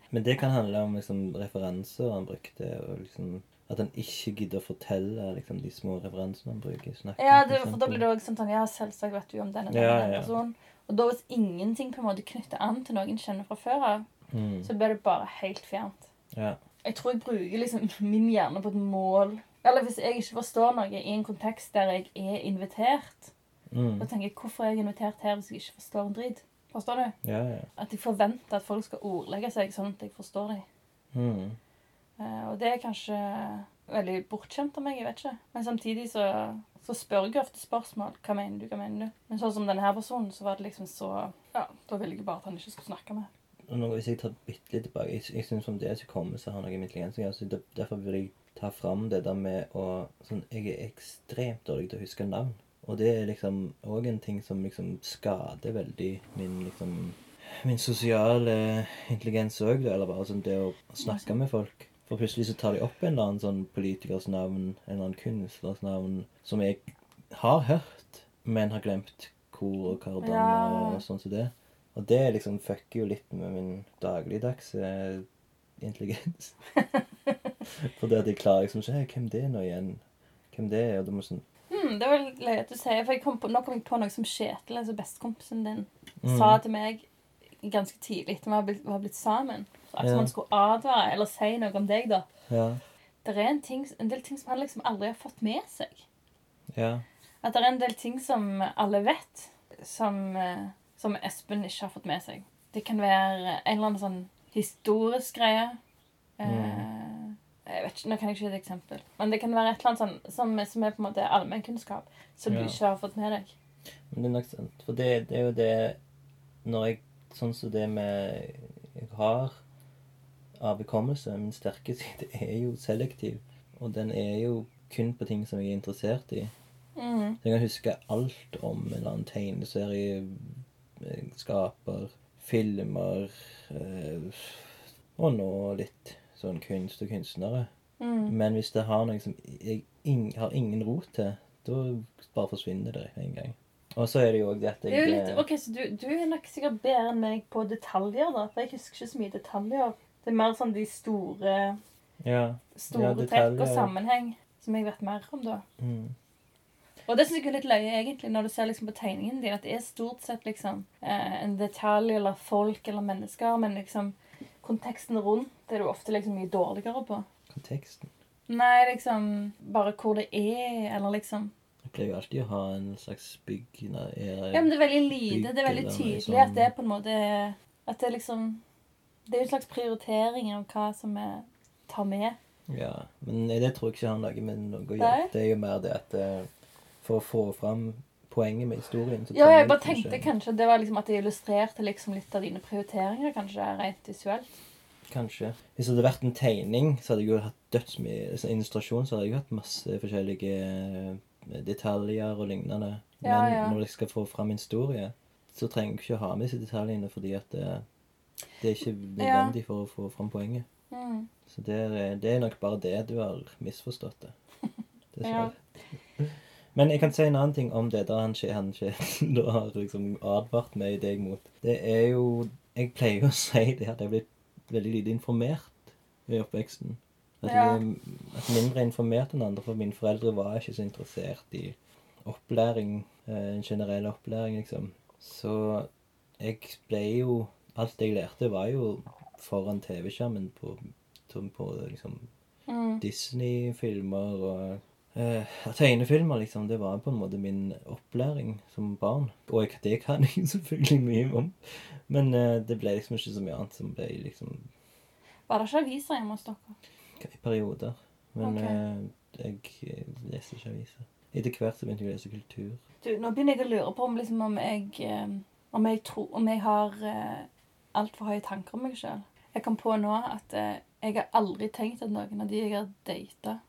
Men det kan handle om liksom, referanser han brukte, og liksom, at han ikke gidder å fortelle liksom, de små referansene han bruker. snakken, Ja, det, for da blir det også sånn Ja, selvsagt vet du om denne, denne, Ja, ja. personen. Og da hvis ingenting på en måte knytter an til noen kjenner fra før av, mm. så blir det bare helt fjernt. Ja. Jeg tror jeg bruker liksom min hjerne på et mål. Eller hvis jeg ikke forstår noe i en kontekst der jeg er invitert, Mm. da tenker jeg hvorfor er jeg invitert her hvis jeg ikke forstår en drit? Forstår du? ja, ja. At jeg forventer at folk skal ordlegge seg sånn at jeg forstår dem. Mm. Uh, og det er kanskje veldig bortskjemt av meg, jeg vet ikke. Men samtidig så, så spør jeg ofte spørsmål. Hva mener du, hva mener du? Men sånn som denne her personen, så var det liksom så Ja, da ville jeg bare at han ikke skulle snakke med. Nå, hvis jeg tar bitte litt tilbake Jeg, jeg syns om det som kommer, så har noe med intelligens å gjøre. så der- Derfor vil jeg ta fram det der med å sånn, Jeg er ekstremt dårlig til å huske navn. Og det er liksom òg en ting som liksom skader veldig min liksom Min sosiale intelligens òg, eller bare sånn det å snakke med folk. For plutselig så tar de opp en eller annen sånn politikers navn, en eller annen kunstners navn, som jeg har hørt, men har glemt hvor og hvordan Ja. og sånn som det. Og det liksom fucker jo litt med min dagligdagse intelligens. For det at jeg klarer liksom ikke Hvem det er nå igjen? Hvem det er? Og da må sånn Hmm, det var løye at du sier, for kom på, nå kom jeg på noe som Kjetil, altså bestekompisen din, Mm. sa til meg ganske tidlig etter vi var blitt sammen. Så man skulle advare eller si noe om deg, da. Ja. Det er en, ting, en del ting som han liksom aldri har fått med seg. Ja. At det er en del ting som alle vet, som, eh, som Espen ikke har fått med seg. Det kan være en eller annen sånn historisk greie. Mm. jeg vet ikke, Nå kan jeg ikke gi et eksempel. Men det kan være et eller annet sånn som, som er på en måte allmennkunnskap, som Ja. du ikke har fått med deg. Men det er nok sant. For det, det er jo det Når jeg Sånn som det med Jeg har av hukommelse Min sterke side er jo selektiv. Og den er jo kun på ting som jeg er interessert i. Mm. Så jeg kan huske alt om en eller annen tegneserie, eh, skaper, filmer, eh, Og nå litt sånn kunst og kunstnere. Mm. Men hvis det har noe som jeg har ingen rot til, da bare forsvinner det en gang. Og så er det jo òg det at Det jeg er jo litt, ok, Så du, du er nok sikkert bedre enn meg på detaljer, da. For jeg husker ikke så mye detaljer. Det er mer sånn de store, Ja. store Ja, trekk og sammenheng som jeg vet mer om, da. Mm. Og det syns jeg er litt løye, egentlig, når du ser liksom på tegningen din, at det er stort sett liksom eh, en detalj eller folk eller mennesker, men liksom konteksten rundt er du ofte liksom mye dårligere på. Konteksten. Nei, liksom bare hvor det er, eller liksom Jeg pleier jo alltid å ha en slags bygg nei, er, Ja, men det er veldig lite. Det er veldig tydelig sånn. at det er på en måte At det liksom Det er jo en slags prioritering av hva som vi tar med. Ja, men det tror jeg ikke har noe med noe å gjøre. Det er jo mer det at eh, for å få fram poenget med historien så Ja, jeg bare kanskje- tenkte kanskje det var liksom at det illustrerte liksom litt av dine prioriteringer, kanskje rent visuelt. Kanskje. Hvis det hadde vært en tegning, så hadde jeg jo hatt dødsmye altså, illustrasjon, så hadde jeg jo hatt masse forskjellige eh, detaljer og lignende. Men Ja, ja. når jeg skal få fram en historie, så trenger jeg ikke å ha med disse detaljene, fordi at det, det er ikke nødvendig for å få fram poenget. Mm. Så det er, det er nok bare det du har misforstått det. Ja. Dessverre. Men jeg kan si en annen ting om det der han, skje- da har liksom advart meg deg mot. Det er jo Jeg pleier å si det at jeg er blitt veldig lite informert i oppveksten. At jeg Ja. er mindre informert enn andre, for mine foreldre var ikke så interessert i opplæring, eh, en generell opplæring, liksom. Så jeg ble jo Alt jeg lærte, var jo foran TV-skjermen på, på liksom Mm. Disney-filmer og eh, tegnefilmer, liksom. Det var på en måte min opplæring som barn. Og jeg, det kan jeg selvfølgelig mye om. Men eh, det ble liksom ikke så mye annet som ble liksom Var det ikke aviser hjemme hos dere? i perioder. Men okay. eh, jeg leste ikke aviser. Etter hvert så begynte jeg å lese kultur. Du, nå begynner jeg å lure på om, liksom, om jeg om jeg, tror, om jeg har altfor høye tanker om meg sjøl. Jeg kom på nå at eh, jeg har aldri tenkt at noen av de jeg har data,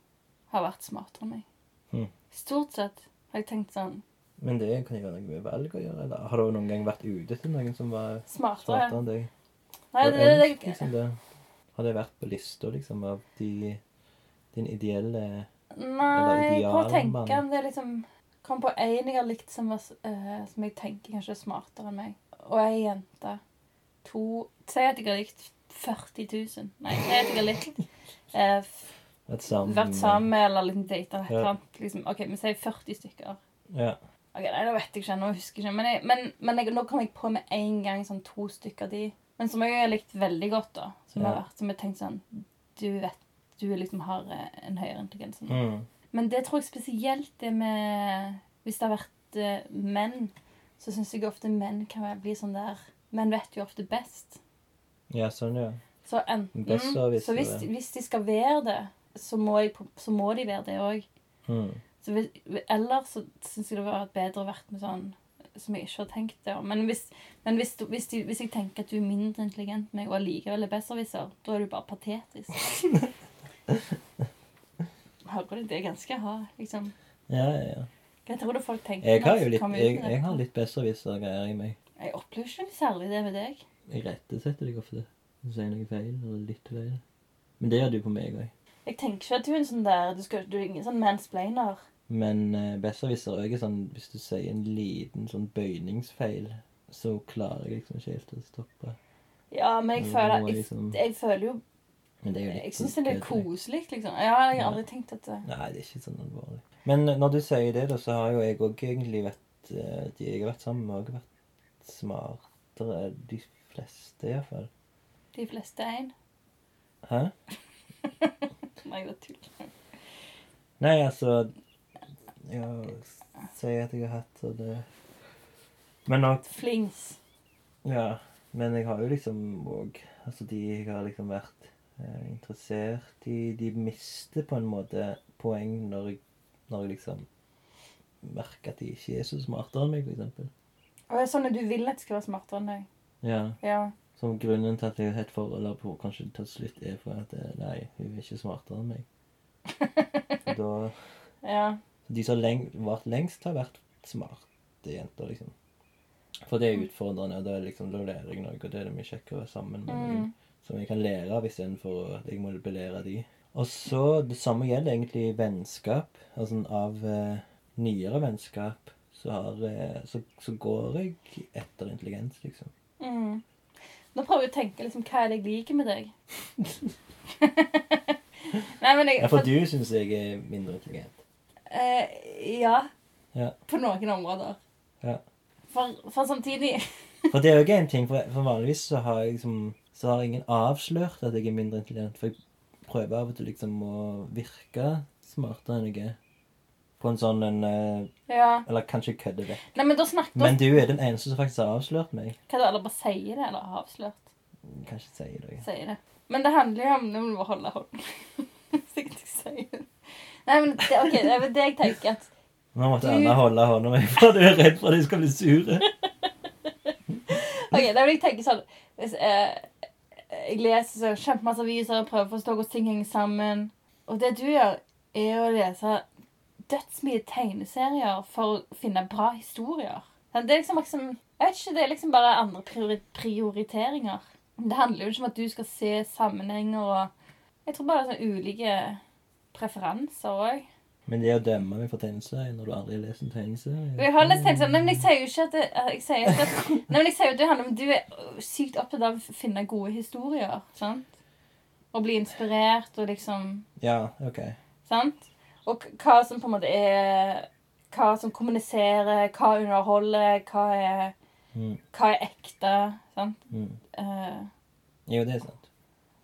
har vært smartere enn meg. Mhm. Stort sett har jeg tenkt sånn Men det kan jo være noe med valg å gjøre. Eller har du noen gang vært ute til noen som var Smartere. smartere enn deg? Nei, det, det, det, liksom, det? Har det vært på lista liksom, av de, din ideelle Nei, prøver å tenke om det liksom Kom på en jeg har likt som, var, eh, som jeg tenker kanskje er smartere enn meg. Og ei jente. To Si at jeg har likt 40 000. Nei, si at jeg har likt eh, sammen? Vært sammen med eller liksom data et eller annet. Liksom, OK, vi sier 40 stykker. Ja. Ok, Nei, nå vet jeg ikke, nå husker jeg ikke. Men, jeg, men, men jeg, nå kom jeg på med en gang sånn to stykker de. Men som jeg har likt veldig godt, da. Som Ja. har vært, som jeg tenkte sånn Du vet du liksom har eh, en høyere intelligens. Mm. Men det tror jeg spesielt det med Hvis det har vært uh, menn, så syns jeg ofte menn kan bli sånn der Menn vet jo ofte best. ja, sånn, ja. Så enten Besserwisser, Så hvis, hvis de skal være det, så må, jeg, så må de være det òg. Mm. Så ellers så syns jeg det vært bedre vært med sånn som jeg ikke har tenkt det. Men, hvis, men hvis, hvis, de, hvis jeg tenker at du er mindre intelligent enn meg og allikevel er besserwisser, da er du bare patetisk. Hører du? Det er ganske hard, liksom. Ja, ja, ja. Hva tror du folk tenker? Jeg har jo litt, jeg, jeg har litt besserwisser-greier i meg. Jeg opplever ikke noe særlig det med deg. Jeg rettesetter deg ofte. Du sier noe feil, eller litt feil. Men det gjør du på meg òg. Jeg tenker ikke at du er en sånn der Du, skal, du er ingen sånn mansplainer. Men uh, besserwisser er sånn Hvis du sier en liten sånn bøyningsfeil, så klarer jeg liksom ikke helt å stoppe. Ja, men jeg føler Jeg, liksom- jeg føler jo Men det er jo litt Jeg syns det er litt koselig, liksom. Ja, jeg har aldri tenkt at det Nei, det er ikke sånn alvorlig. Men eh, når du sier det, da, så har jo jeg òg egentlig vært eh, De jeg har vært sammen med, har vært smartere. De fleste, iallfall. De fleste er en. Hæ? Nei, det tuller. tull. Nei, altså Ja, si at jeg har hatt og det Men nok Flings. Ja. Men jeg har jo liksom òg Altså, de jeg har liksom vært eh, interessert i De mister på en måte poeng når jeg, når jeg liksom merker at de ikke er så smartere enn meg, eksempel. Og sånn at du vil at det skulle være smartere enn deg. Ja. Ja. Som grunnen til at jeg har et forhold eller på kanskje til slutt er for at eh, nei, hun er ikke smartere enn meg. Da Ja. De som har leng, vært lengst, har vært smarte jenter, liksom. For det er utfordrende. og Da, liksom, da lærer jeg noe, og det er det mye kjekkere sammen med noen Mm. som jeg kan lære av istedenfor at jeg må belære de. Og så Det samme gjelder egentlig vennskap. Altså av eh, nyere vennskap så, har, eh, så, så går jeg etter intelligens, liksom. Mm. Nå prøver jeg å tenke liksom, hva er det jeg liker med deg. Nei, men jeg, Ja, for du syns jeg er mindre intelligent. eh, ja. Ja. På noen områder. Ja. For, for samtidig For det er jo ikke en ting, for, for vanligvis så har jeg liksom Så har ingen avslørt at jeg er mindre intelligent. For jeg prøver av og til liksom å virke smartere enn jeg er. På en sånn en eh, Ja. Eller kanskje kødde vekk. Nei, men da snakker Men du er den eneste som faktisk har avslørt meg. Hva da, eller bare sier det, eller har avslørt? Kanskje ikke si det. Sier det. Men det handler jo om Nå må holde hånden. Sikkert jeg sier det. Nei, men det, ok, det er vel det jeg tenker at Nå måtte Du- Anna holde hånda mi, for du er redd for at jeg skal bli sure. Ok, det vil jeg tenke sånn Hvis eh, jeg leser så kjempemasse aviser og prøver å forstå hvordan ting henger sammen Og det du gjør, er å lese dødsmye tegneserier for å finne bra historier. Det er liksom, liksom Jeg vet ikke, det er liksom bare andre priori prioriteringer. Det handler jo ikke om at du skal se sammenhenger og Jeg tror bare det er sånne ulike preferanser òg. Men det å dømme meg for tegneserier når du aldri har lest en tegneserie Jeg har lest sånn, nei, men jeg sier jo ikke at det, jeg sier at, nei, men jeg sier jo at det handler om at du er sykt opptatt av å finne gode historier. sant? Og bli inspirert og liksom Ja, OK. Sant? Og hva som på en måte er Hva som kommuniserer, hva underholder, hva er, Mm. hva er ekte. Sant? Mm. Uh, Jo, det er sant.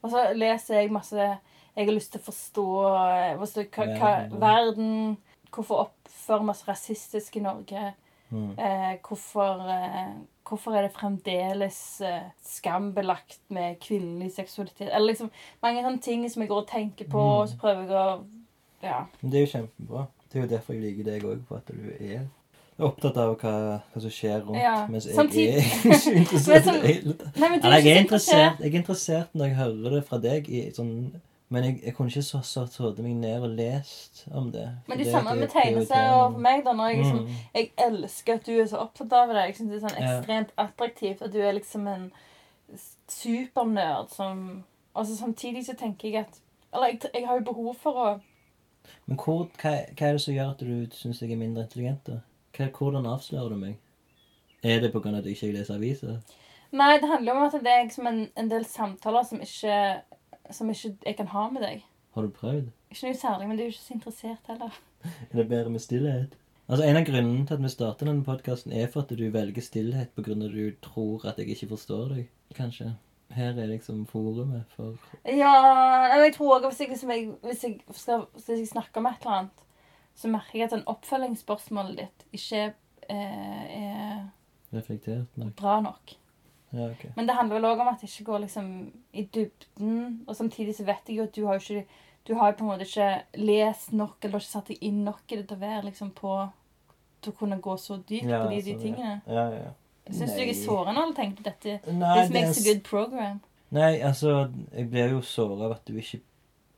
og så leser jeg masse Jeg har lyst til å forstå, eh, forstå hva, hva, Verden. Hvorfor oppfører vi oss rasistisk i Norge? Mm. Eh, hvorfor, eh, hvorfor er det fremdeles skambelagt med kvinnelig seksualitet? Eller liksom mange sånne ting som jeg går og tenker på, Mm. og så prøver jeg å Ja. Men det er jo kjempebra. Det er jo derfor jeg liker deg òg, for at du er opptatt av hva, hva som skjer rundt. Ja, Mens jeg samtidig- er ikke interessert tatt. Nei, men du Eller, jeg er interessert, jeg er interessert når jeg hører det fra deg, i sånn men jeg, jeg kunne ikke så satt meg ned og lest om det. Men det det- samme med tegneserier og for meg. da, når Jeg liksom, Mm. jeg elsker at du er så opptatt av det. Jeg synes det er sånn Ja. ekstremt attraktivt at du er liksom en supernerd som Og så samtidig så tenker jeg at Eller jeg, jeg har jo behov for å Men hvor, hva, hva er det som gjør at du syns jeg er mindre intelligent? da? Hva, hvordan avslører du meg? Er det pga. at jeg ikke leser aviser? Nei, det handler om at det er liksom en, en del samtaler som ikke Som ikke jeg kan ha med deg. Har du prøvd? Ikke noe særlig, men du er jo ikke så interessert heller. Er det bedre med stillhet? Altså, En av grunnene til at vi starter denne podkasten, er for at du velger stillhet pga. at du tror at jeg ikke forstår deg. Kanskje. Her er liksom forumet for Ja, eller jeg tror også hvis liksom, hvis, jeg skal, hvis jeg snakker om et eller annet, så merker jeg at den oppfølgingsspørsmålet ditt ikke eh, er reflektert nok. bra nok. Ja, ok. Men det handler vel òg om at det ikke går liksom i dybden. Og samtidig så vet jeg jo at du har jo ikke Du har jo på en måte ikke lest nok eller ikke satt deg inn nok i det til å være liksom på Til å kunne gå så dypt Ja, på de, de sånn, ja. Ja, ja. Syns du jeg er såra når eller tenker du dette Nei, This det er makes a good program? Nei, altså Jeg blir jo såra av at du ikke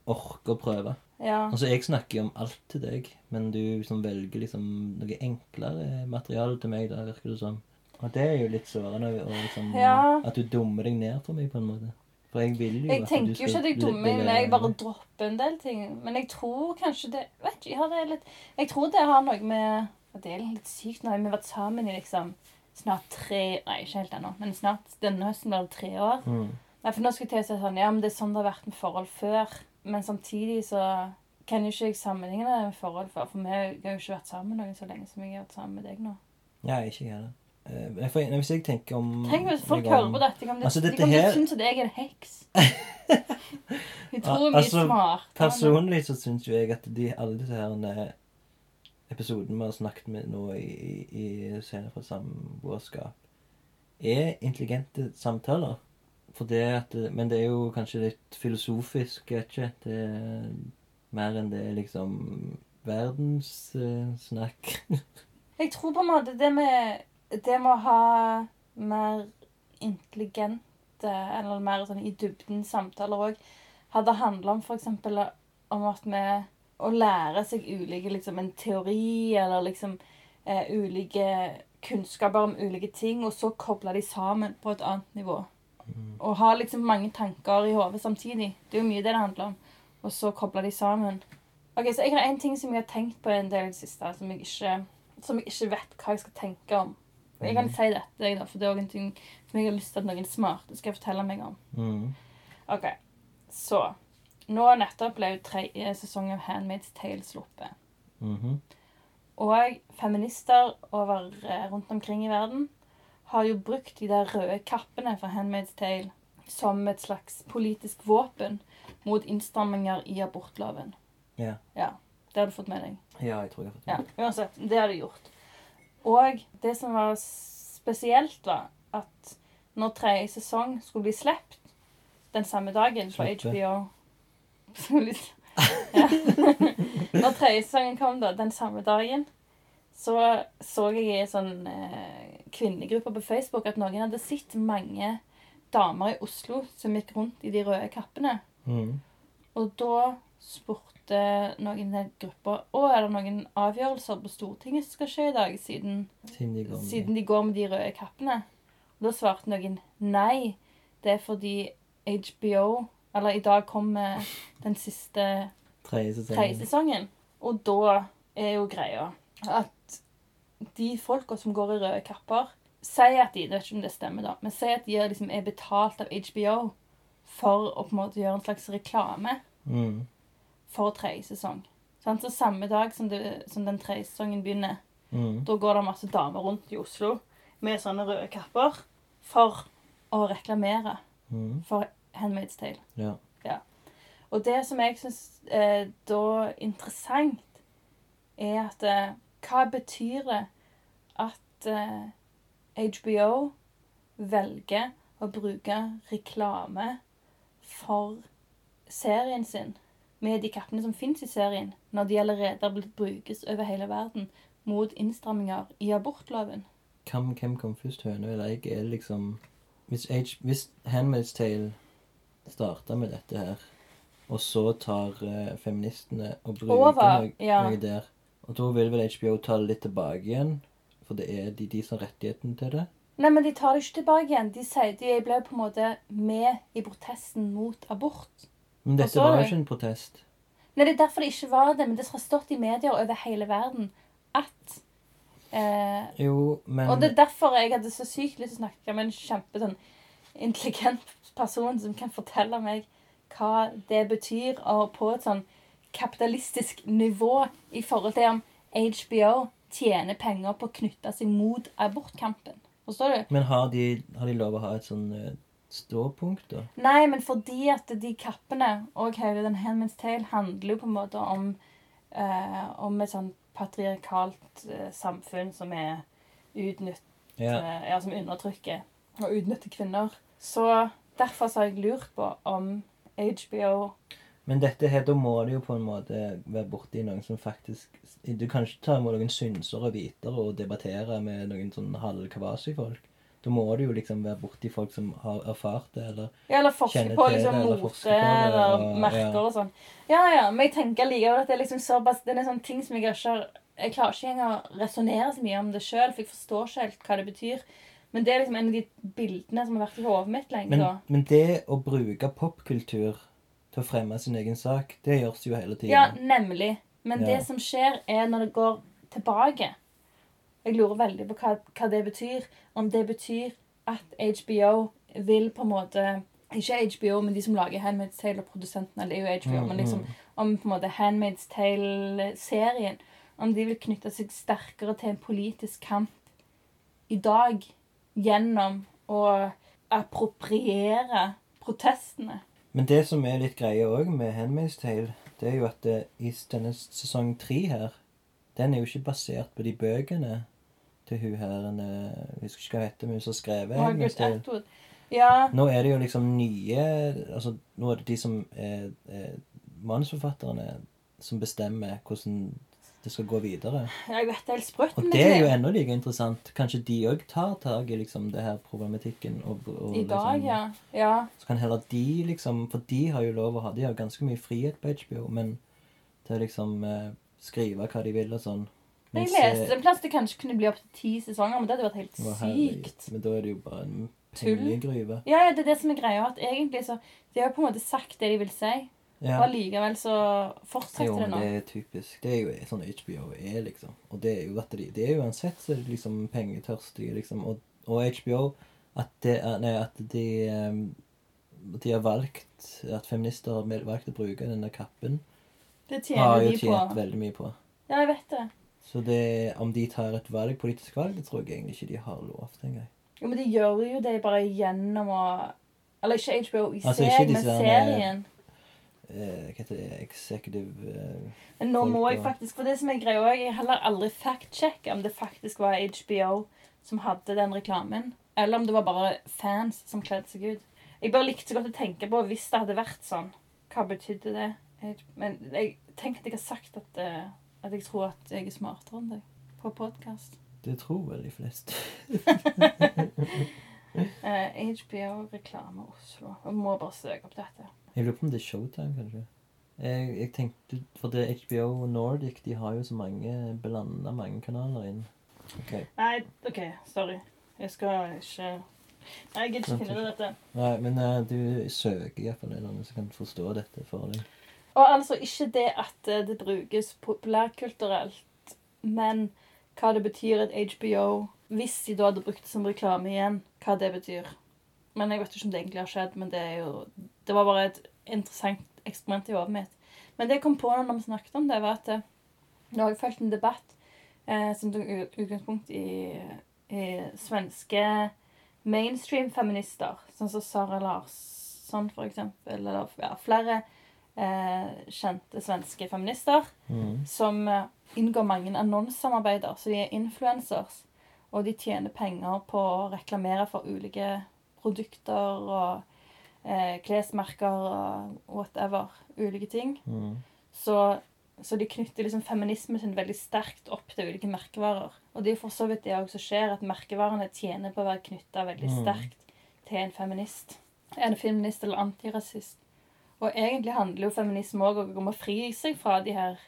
orker å prøve. Ja. Altså, Jeg snakker jo om alt til deg, men du liksom velger liksom noe enklere materiale til meg. da, virker det som. Og det er jo litt sårende. Liksom, Ja. At du dummer deg ned for meg, på en måte. For jeg vil jo Jeg tenker jo ikke at jeg dummer meg, ned, jeg bare dropper en del ting. Men jeg tror kanskje det vet ikke, ja, det er litt, Jeg tror det har noe med Det er litt sykt nå. Vi har vært sammen i liksom snart tre Nei, ikke helt ennå, men snart denne høsten blir det tre år. Mm. Nei, for nå skal jeg til å si sånn Ja, men det er sånn det har vært med forhold før. Men samtidig så kan jo ikke jeg sammenligne det med forhold før. For vi har jo ikke vært sammen noen så lenge som jeg har vært sammen med deg nå. Ja, ikke jeg heller. Eh, jeg får- Hvis jeg tenker om Tenk hvis folk om- hører på dette. Kan de, Altså, de dette kommer her- å synes at jeg er en heks. De tror jeg mye altså, smart. Personlig så syns jo jeg at de, alle disse her episodene vi har snakket med nå i, i, i Scener fra samboerskap, er intelligente samtaler. Det at, men det er jo kanskje litt filosofisk, vet ikke. Det er mer enn det er liksom verdenssnakk. Jeg tror på en måte det med, det med å ha mer intelligente, eller mer sånn i dybden samtaler òg, hadde handla om f.eks. om at vi Å lære seg ulike liksom en teori, eller liksom eh, ulike kunnskaper om ulike ting, og så koble de sammen på et annet nivå. og ha liksom mange tanker i hodet samtidig. Det er jo mye det det handler om. Og så koble de sammen. Ok, Så jeg har en ting som jeg har tenkt på en del i det siste, som jeg ikke, som jeg ikke vet hva jeg skal tenke om. Jeg kan si dette, da, for det er også en ting som jeg har lyst til at noen smarte skal fortelle meg om. Mm. Ok, Så nå nettopp ble jo tredje sesong av Handmaid's Tale sluppet. Mhm. Og feminister over eh, rundt omkring i verden har jo brukt de der røde kappene fra Handmaid's Tale som et slags politisk våpen mot innstramminger i abortloven. Ja. Ja, Det har du fått med deg. ja, jeg tror jeg har fått Ja. Uansett, det har de gjort. Og det som var spesielt, var at når tredje sesong skulle bli sluppet den samme dagen på HBO Skulle bli- ja. Når tredje sesongen kom da, den samme dagen, så så jeg i en sånn eh, kvinnegruppe på Facebook at noen hadde sett mange damer i Oslo som gikk rundt i de røde kappene. Mm. Og da spurte noen i den gruppa Å, er det noen avgjørelser på Stortinget som skal skje i dag, siden, Siden de går siden de går med de røde kappene? Og da svarte noen nei. Det er fordi HBO Eller i dag kommer den siste tredje sesongen. sesongen. Og da er jo greia at de folka som går i røde kapper, sier at de det vet ikke om det stemmer, da, men sier at de er, liksom, er betalt av HBO for å på en måte gjøre en slags reklame mm. for tredje sesong. Så samme dag som, det, som den tredje sesongen begynner, mm. da går det masse damer rundt i Oslo med sånne røde kapper for å reklamere mm. for Handmaid's Tale. Ja. Og det som jeg syns er da interessant, er at eh, Hva betyr det at eh, HBO velger å bruke reklame for serien sin med de kappene som fins i serien, når de allerede har blitt brukes over hele verden mot innstramminger i abortloven? Hvem, hvem kom først, høna eller egg? Er det liksom Hvis, H, hvis Handmaid's Tale starta med dette her, og så tar eh, feministene og bruker Over, noe, ja. noe der Og da vil vel HBO ta det litt tilbake igjen, for det er de, de som har rettigheten til det? Nei, men de tar det ikke tilbake igjen. De sier de ble på en måte med i protesten mot abort. Men dette var jo ikke en protest. Nei, det er derfor det ikke var det, men det har stått i medier over hele verden at eh, Jo, men Og det er derfor jeg hadde så sykt lyst til å snakke med en kjempe sånn intelligent person som kan fortelle meg hva det betyr, og på et sånn kapitalistisk nivå i forhold til om HBO tjener penger på å knytte seg mot abortkampen. Forstår du? Men har de, har de lov å ha et sånn eh, ståpunkt, da? Nei, men fordi at de kappene og hele den Handman's Tale handler jo på en måte om eh, om et sånn patriarkalt eh, samfunn som er utnytt, Ja. eh, ja, som undertrykker og utnytter kvinner. Så derfor så har jeg lurt på om HBO Men dette her, da må det jo på en måte være borti noen som faktisk Du kan ikke ta imot noen synsere og vitere og debattere med noen sånn halvkvasi-folk. Da må du jo liksom være borti folk som har erfart det, eller Ja, eller forske Kjenner på liksom det, eller mote eller merker ja. og sånn. Ja, ja, men jeg tenker likevel at det er liksom såpass Det er en sånn ting som jeg ikke har Jeg klarer ikke engang å resonnere så mye om det sjøl, for jeg forstår ikke helt hva det betyr. Men det er liksom en av de bildene som har vært i hodet mitt lenge, men, da. men det å bruke popkultur til å fremme sin egen sak, det gjøres jo hele tiden. Ja, nemlig. Men Ja. det som skjer, er når det går tilbake. Jeg lurer veldig på hva, hva det betyr. Om det betyr at HBO vil på en måte Ikke HBO, men de som lager Handmaid's Tale og produsentene. Det er jo HBO, Mm, men liksom om på en måte Handmaid's Tale-serien Om de vil knytte seg sterkere til en politisk kamp i dag gjennom å appropriere protestene. Men det som er litt greie òg med Handmaid's Tale, det er jo at det, i denne sesong tre her, den er jo ikke basert på de bøkene til hun her en, eh, Jeg husker ikke hva hun heter, men hun som skrevet Margaret. Atwood. Ja, Nå er det jo liksom nye Altså, nå er det de som er, er manusforfatterne som bestemmer hvordan det skal gå videre. jeg vet det er helt sprøtt. Og det er jo enda like interessant. Kanskje de òg tar tak i liksom det her problematikken. Og, og I dag, liksom, ja. ja. Så kan heller de liksom For de har jo lov å ha De har ganske mye frihet på HBO, men til å liksom eh, skrive hva de vil og sånn. Mens, jeg leste en plass det kanskje kunne bli opp til ti sesonger, men det hadde vært helt sykt. Men da er det jo bare en pengegryve. Ja, ja, det er det som er greia. At egentlig så De har jo på en måte sagt det de vil si, Ja. og allikevel så Jo, fortsetter det men nå. det er typisk. Det er jo sånn HBO er, liksom. Og det er jo at de Det er jo uansett så er de liksom pengetørstige, liksom. Og, og HBO At det Nei, at de ehm, De har valgt At feminister har valgt å bruke denne kappen, Det har tjener jo de tjent på. veldig mye på. Ja, jeg vet det. Så det, om de tar et valg, politisk valg, det tror jeg egentlig ikke de har lov til engang. Jo, men de gjør jo det bare gjennom å Eller ikke HBO i Altså, ikke men serien. Eh, hva heter det? Executive eh, Men nå må jeg faktisk For det som er greia òg, jeg heller aldri fact-sjekka om det faktisk var HBO som hadde den reklamen, eller om det var bare fans som kledde seg ut. Jeg bare likte så godt å tenke på hvis det hadde vært sånn. Hva betydde det? Men jeg tenker at jeg har sagt at, eh, at jeg tror at jeg er smartere enn deg på podkast. Det tror vel de fleste. Eh, HBO Reklame Oslo. Jeg må bare søke opp dette. Jeg lurer på om det er Showtime, kanskje. Jeg, jeg tenkte, For det er HBO Nordic de har jo så mange blanda mange kanaler inn. Okay. Nei, OK. Sorry. Jeg skal ikke Nei, jeg gidder ikke finne ut dette. Nei, men uh, du søker iallfall en eller annen som kan forstå dette for deg. Og altså ikke det at eh, det brukes populærkulturelt, men hva det betyr at HBO Hvis de da hadde brukt det som reklame igjen, hva det betyr. Men jeg vet ikke om det egentlig har skjedd, men det er jo Det var bare et interessant eksperiment i hodet mitt. Men det jeg kom på når vi snakket om det, var at eh, nå har jeg fulgt en debatt eh, som tok utgangspunkt i, i svenske mainstream-feminister, sånn som Sara Larsson, for eksempel, eller ja, flere eh, kjente svenske feminister Mm. som eh, inngår mange annonsesamarbeider, så de er influencers, og de tjener penger på å reklamere for ulike produkter og eh, klesmerker og whatever, ulike ting. Mm. Så, så de knytter liksom feminismen sin veldig sterkt opp til ulike merkevarer. Og det er for så vidt det også som skjer, at merkevarene tjener på å være knytta veldig Mm. sterkt til en feminist. En feminist eller antirasist. Og egentlig handler jo feminisme òg om å fri seg fra de her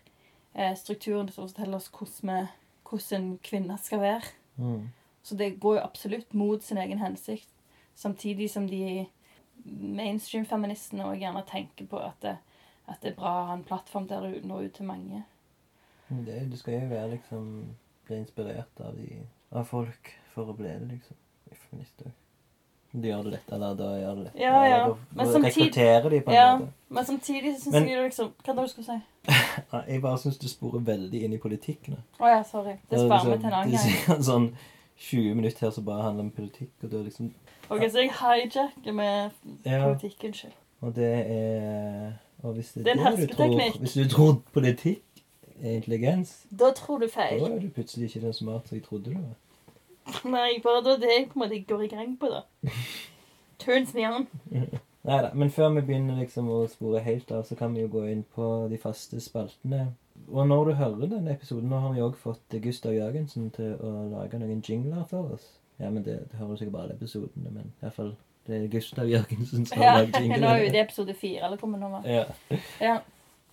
eh, strukturene som forteller oss hvordan, hvordan kvinner skal være. Mm. Så det går jo absolutt mot sin egen hensikt. Samtidig som de mainstream-feministene òg gjerne tenker på at det, at det er bra å ha en plattform der du når ut til mange. Det, du skal jo være liksom Bli inspirert av, de, av folk for å bli det, liksom. Feminist òg. De gjør det lett, eller da gjør det lett. Ja, ja. Da, Men da rekrutterer de på en Ja, måte. men samtidig så syns jeg liksom Hva var det du skulle si? Jeg bare syns du sporer veldig inn i politikken. Å oh, ja, sorry. Det sparer vi til en annen gang. sånn 20 minutter her som bare handler om politikk, og er liksom Ok, Så jeg hijacker med Ja, politikk. Unnskyld. og det er Og hvis det Det er en du tror hersketeknikk. Hvis du tror politikk er intelligens, Da tror du da feil. er du plutselig ikke den smarte jeg trodde du var. Nei, bare da det jeg på en måte går i gang på, da. Turns me on. Nei da, men før vi begynner liksom å spore helt av, så kan vi jo gå inn på de faste spaltene. Og når du hører denne episoden, nå har vi òg fått Gustav Jørgensen til å lage noen jingler for oss. Ja, men det, det hører du sikkert bare alle episodene, men i hvert fall det er Gustav Jørgensen som Ja, lagd jinglene. Nå er jo det episode fire, eller kommer det nå? Ja. Ja.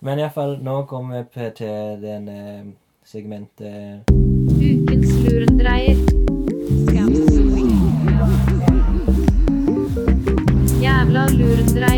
Men iallfall, nå kommer vi til den eh, segmentet Ukens lurendreier. Jævla lurendreier.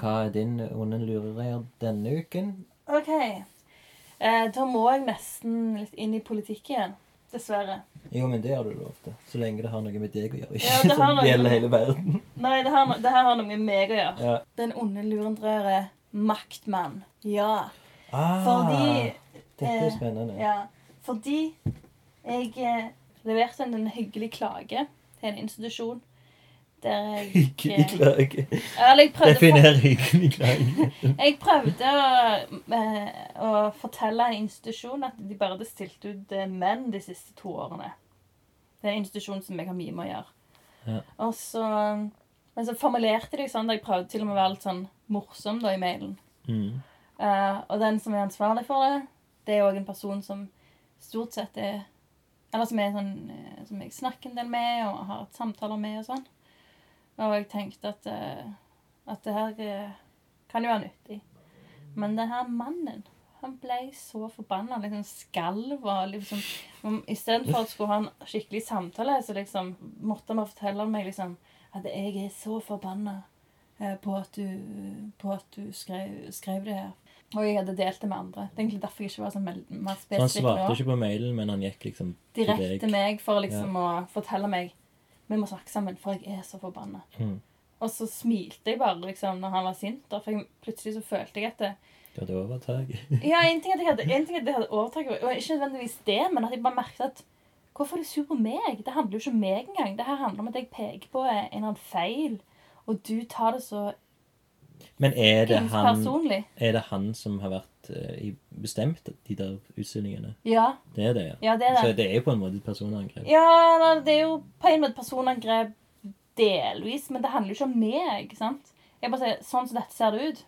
Hva er din onde lurereier denne uken? OK. Eh, da må jeg nesten litt inn i politikk igjen. Dessverre. Jo, men det har du lov til. Så lenge det har noe med deg å gjøre. Ikke Ja, det som noe- gjelder hele verden. Nei, det her, det her har noe med meg å gjøre. Ja. Den onde lurendreier er maktmann. Ja. Ah, Fordi Dette er eh, spennende. Ja, fordi jeg eh, leverte en, en hyggelig klage til en institusjon der jeg Hyggelig jeg prøvde, Definer hyggelig jeg prøvde å, eh, å fortelle en institusjon at de bare hadde stilt ut eh, menn de siste to årene. Det er en institusjon som jeg har mye med å gjøre. Ja. Og så, men så formulerte de sånn, da jeg prøvde til og med å være litt sånn morsom da i mailen. Mm. Uh, og den som er ansvarlig for det, det er òg en person som stort sett er Eller som jeg, sånn, som jeg snakker en del med og har hatt samtaler med og sånn. Og jeg tenkte at, eh, at det her eh, kan jo være nyttig. Men den her mannen han ble så forbanna. Liksom skalv og liksom om- Istedenfor at skulle ha en skikkelig samtale, så liksom måtte han bare fortelle meg liksom at jeg er så forbanna eh, på at du, på at du skrev, skrev det her. Og jeg hadde delt det med andre. Det er egentlig derfor jeg ikke var så mer Så han svarte ikke på mailen, men han gikk liksom Direkte meg for liksom å fortelle meg vi må snakke sammen, for jeg er så forbanna. Mm. Og så smilte jeg bare liksom når han var sint. da, For jeg, plutselig så følte jeg at det, Du hadde overtak. Ja, en ting at jeg hadde, en ting at jeg hadde overtak, og ikke nødvendigvis det, men at jeg bare merket at Hvorfor er du sur på meg? Det handler jo ikke om meg engang. Det her handler om at jeg peker på en eller annen feil, og du tar det så Men er det, han, er det han som har vært bestemt de der utstillingene? Ja, Det er det, ja. ja, det er Så det. det er jo på en måte et personangrep. Ja, det er jo på en måte personangrep delvis, men det handler jo ikke om meg. sant? Jeg bare sier, Sånn som dette ser det ut.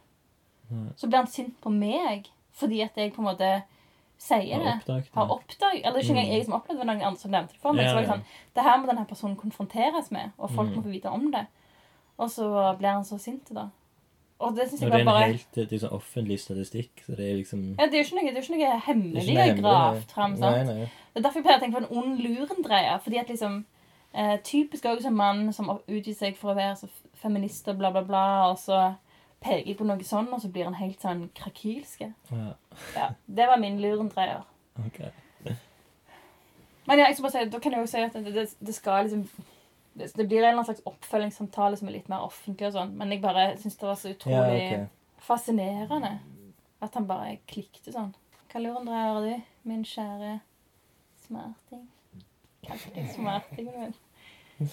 Ja. Så blir han sint på meg fordi at jeg på en måte sier det. det. Har oppdaget, eller ikke engang Mm. jeg som opplevde det, det noen andre som nevnte det for meg. Ja, så var jeg sånn, Det her må denne personen konfronteres med, og folk Mm. må få vite om det. Og så blir han så sint, da. Og det syns Og jeg det er en bare helt det er sånn offentlig statistikk, så det er liksom ja, Det er jo ikke noe, det er ikke noe det er hemmelig noe hemmelig, gravd fram. Nei, sant? nei. Det er derfor jeg pleier å tenke på en ond lurendreier. Fordi at liksom eh, Typisk også en mann som utgir seg for å være så feminist og bla, bla, bla, og så peker på noe sånn, og så blir han helt sånn krakilske. Ja, Ja, Det var min lurendreier. ok. Men ja, jeg skal bare si, da kan jeg jo si at det, det, det skal liksom det, blir en eller annen slags oppfølgingssamtale som er litt mer offentlig og sånn, men jeg bare syns det var så Ja, utrolig fascinerende at han bare klikket sånn. Hva lurendreier dreier du, min kjære smerting? Kalte deg smertingen min.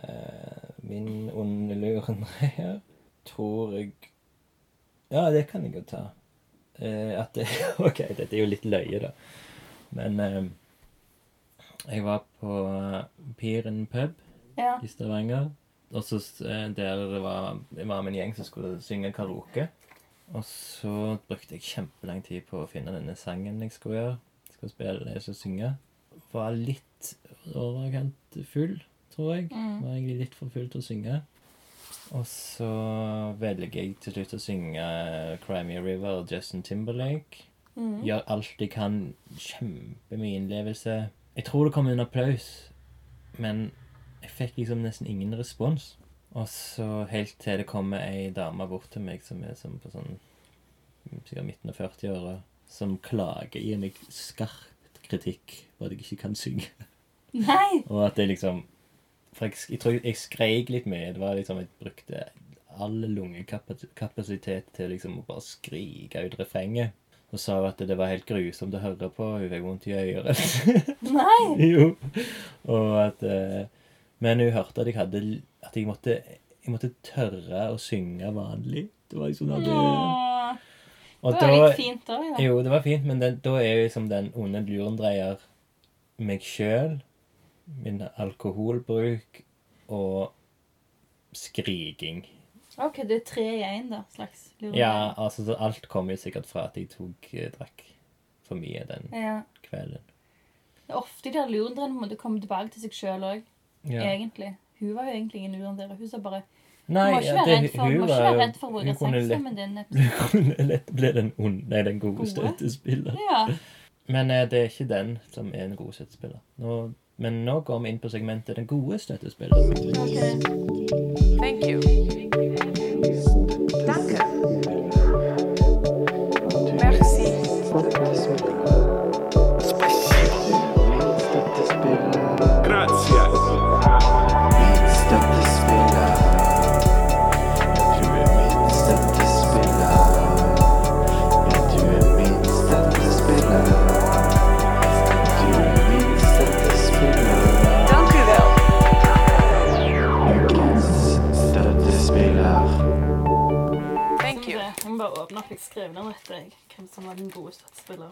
Eh, min onde lurendreier tror jeg Ja, det kan jeg jo ta. Eh, at det OK, dette er jo litt løye, da. Men eh, jeg var på Piren pub Ja. i Stavanger. Og så der det var, jeg var med en gjeng som skulle synge karaoke. Og så brukte jeg kjempelang tid på å finne denne sangen jeg skulle gjøre. Skulle spille, jeg og synge. Var litt overkant full, tror jeg. Mm. Var egentlig litt for full til å synge. Og så velger jeg til slutt å synge Crimey River og Justin Timberlake. Mm. Gjør alt jeg kan. Kjempemye innlevelse. Jeg tror det kom en applaus, men jeg fikk liksom nesten ingen respons. Og så helt til det kommer ei dame bort til meg som er som på sånn sikkert midten av 40-åra, som klager, gir meg skarpt kritikk på at jeg ikke kan synge. Nei! Og at det liksom For jeg, jeg tror jeg skreik litt mye. Det var liksom Jeg brukte all lungekapasitet til liksom å bare skrike ut refrenget. Og sa at det var helt grusomt å høre på. Hun fikk vondt i øret. Nei! jo. Og at eh, Men hun hørte at jeg hadde At jeg måtte Jeg måtte tørre å synge vanlig. Det var liksom hadde, Og det var litt fint da, ja. jo, det var fint, men den, da er jo liksom den onde lurendreier meg sjøl, min alkoholbruk og skriking. Ok, det er tre i én, da. Slags Lurer Ja, altså så alt kommer jo sikkert fra at jeg tok eh, drakk for mye den ja. kvelden. Det er ofte de der lurendreierne på en måte kommer tilbake til seg sjøl òg, Ja. egentlig. Hun var jo egentlig ingen lurendreier. Hun sa bare Nei, må ikke ja, være det, redd for, hun må ikke være jo redd for å bruke hun kunne lett, sexstemmen din. hun kunne lett bli den onde, nei, den gode, Gode? støttespilleren. Ja. Men eh, det er ikke den som er den god støttespiller. Nå, men nå går vi inn på segmentet den gode støttespilleren. ok. Thank you. Danke. Må bare åpne opp. Jeg skrev ned etter jeg, hvem som var den gode støttespiller.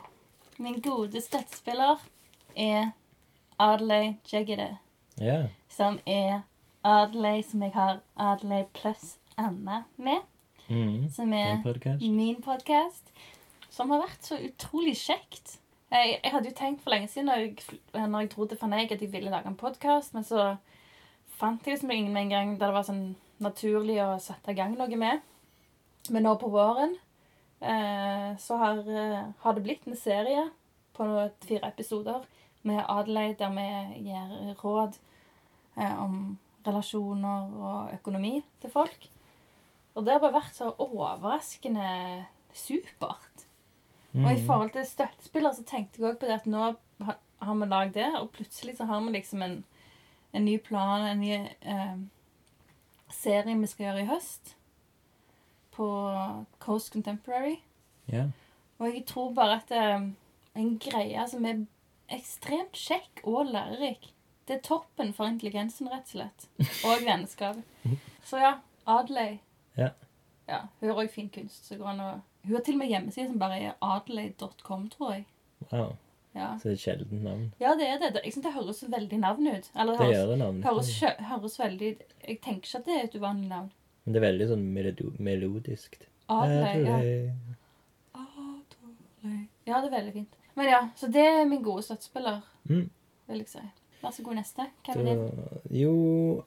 Min gode støttespiller er Adley Jaggede, Yeah. som er Adley som jeg har Adley pluss Anna med. Mm. Som er podcast. min podkast. Som har vært så utrolig kjekt. Jeg, jeg hadde jo tenkt for lenge siden når jeg, når jeg dro til Van at jeg ville lage en podkast, men så fant jeg liksom ingen med en gang der det var sånn naturlig å sette i gang noe med. Men nå på våren så har, eh, har det blitt en serie på fire episoder med Adelaide der vi gir råd eh, om relasjoner og økonomi til folk. Og det har bare vært så overraskende supert. Og i forhold til støttespillere så tenkte jeg også på det at nå har vi lagd det, og plutselig så har vi liksom en, en ny plan, en ny eh, serie vi skal gjøre i høst på Coast Contemporary. Ja. Og jeg tror bare at det er en greie som er ekstremt kjekk og lærerik. Det er toppen for intelligensen, rett og slett. Og vennskap. Så ja, Adelaide. Ja. Ja, Hun har òg fin kunst. Hun har til og med hjemmeside som bare er adelaide.com, tror jeg. Wow. Ja. Så det er et sjeldent navn. ja, det er det. Jeg synes det høres veldig navn ut. Eller det Det høres, det navnet. høres, høres veldig Jeg tenker ikke at det er et uvanlig navn. Men det er veldig sånn melodisk. Adelaide. Ja. Adelaide. Ja, det er veldig fint. Men ja, så det er min gode støttespiller, Mm. vil jeg si. Vær så god, neste. Hvem er din? Jo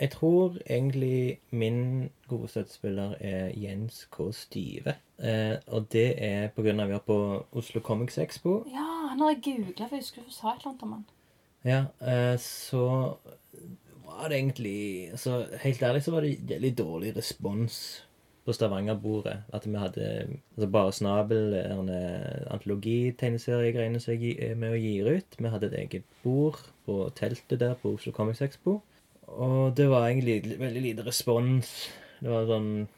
Jeg tror egentlig min gode støttespiller er Jens K. Stive. Eh, og det er på grunn av at vi er på Oslo Comics Expo. Ja, han har jeg googla, for jeg husker du sa et eller annet om han. Ja, eh, så var det egentlig Så helt ærlig så var det veldig dårlig respons på Stavanger-bordet. At vi hadde altså bare Snabel, en antologitegneseriegreiene som jeg er med og gir ut. Vi hadde et eget bord på teltet der på Oslo Comics Expo. Og det var egentlig veldig lite respons. Det var sånn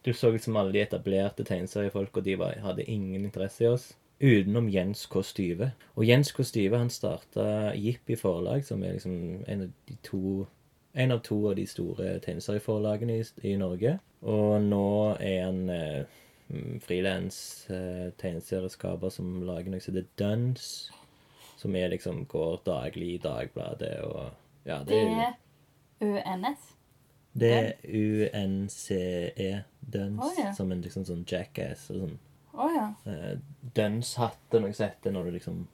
Du så liksom alle de etablerte tegneseriefolka, de var, hadde ingen interesse i oss. Utenom Jens K. Styve. Og Jens K. Styve han starta Jippi forlag, som er liksom en av de to en av to av de store tegneserieforlagene i, i Norge. Og nå er han eh, frilans eh, tegneserieskaper som lager noe som heter Duns. Som er liksom går daglig i Dagbladet og Ja, det er D-Ø-N-S. det er UNCE Duns, oh, ja. som en liksom sånn jackass og sånn Å ja. eh, Duns-hatt og noe som når du liksom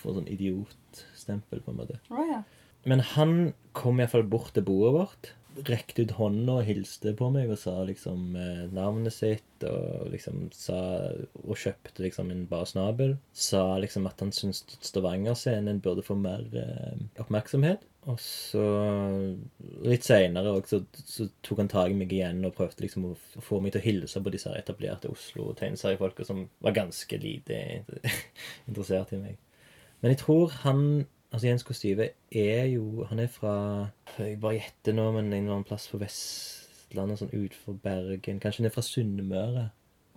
får sånn idiotstempel, på en måte. Oh, ja. Men han kom iallfall bort til bordet vårt. Rekte ut hånda og hilste på meg og sa liksom eh, navnet sitt. Og liksom sa Og kjøpte liksom en bar snabel. Sa liksom at han syntes Stavanger-scenen burde få mer eh, oppmerksomhet. Og så Litt seinere så, så tok han tak i meg igjen og prøvde liksom å få meg til å hilse på disse her etablerte Oslo-tegneseriefolka som var ganske lite interessert i meg. Men jeg tror han Altså Jens Kostyve er jo Han er fra Jeg bare gjetter nå, men en eller annen plass på Vestlandet, sånn utenfor Bergen. Kanskje han er fra Sunnmøre?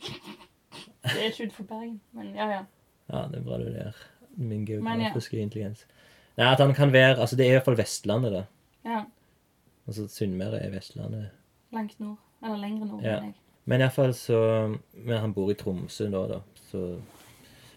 Det er ikke utenfor Bergen, men ja, ja. Ja, det er bra du ler. Min Men ja. geografiske intelligens. Nei, at han kan være Altså, det er i hvert fall Vestlandet, da. ja. Altså Sunnmøre er Vestlandet. Langt nord. Eller lengre nord, Ja. jeg. Men iallfall så Men han bor i Tromsø nå, da, så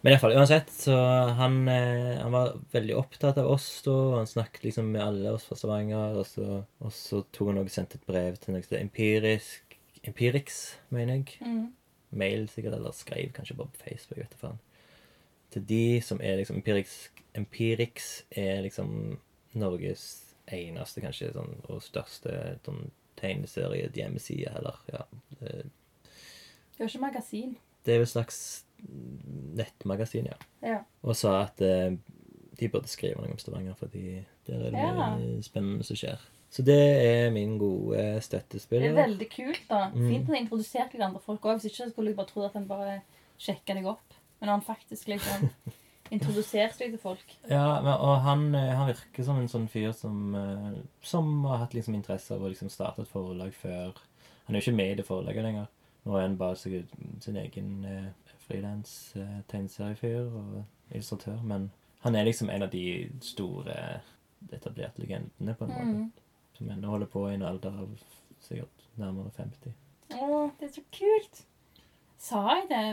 Men iallfall, uansett, så han, eh, han var veldig opptatt av oss da. og Han snakket liksom med alle oss fra Stavanger, og så, og så tok han og sendte et brev til noe Empirisk Empirix, mener jeg. Mm. Mail sikkert, eller skrev kanskje bare på Facebook, vet du faen. Til de som er liksom Empirix Empirix er liksom Norges eneste, kanskje, sånn, og største sånn tegneserie hjemmeside, eller ja. eh, Det er jo ikke magasin. Det er jo et slags nettmagasin, ja. Ja. Og sa at eh, de burde skrive noe om Stavanger, fordi der er det Ja. mye spennende som skjer. Så det er min gode Det er veldig kult, da. Mm. Fint at han introduserte litt andre folk òg. Hvis ikke så skulle jeg bare trodd at han bare sjekka deg opp. Men han faktisk liksom introduserte deg til folk. Ja, men, og han, eh, han virker som en sånn fyr som, eh, som har hatt liksom interesse av å liksom starte et forlag før. Han er jo ikke med i det forlaget lenger. Nå er han bare sin, sin egen eh, frilans eh, tegneseriefyr og illustratør. Men han er liksom en av de store etablerte legendene, på en måte. Mm. Som ennå holder på i en alder av sikkert nærmere 50. Å, det er så kult! Sa jeg det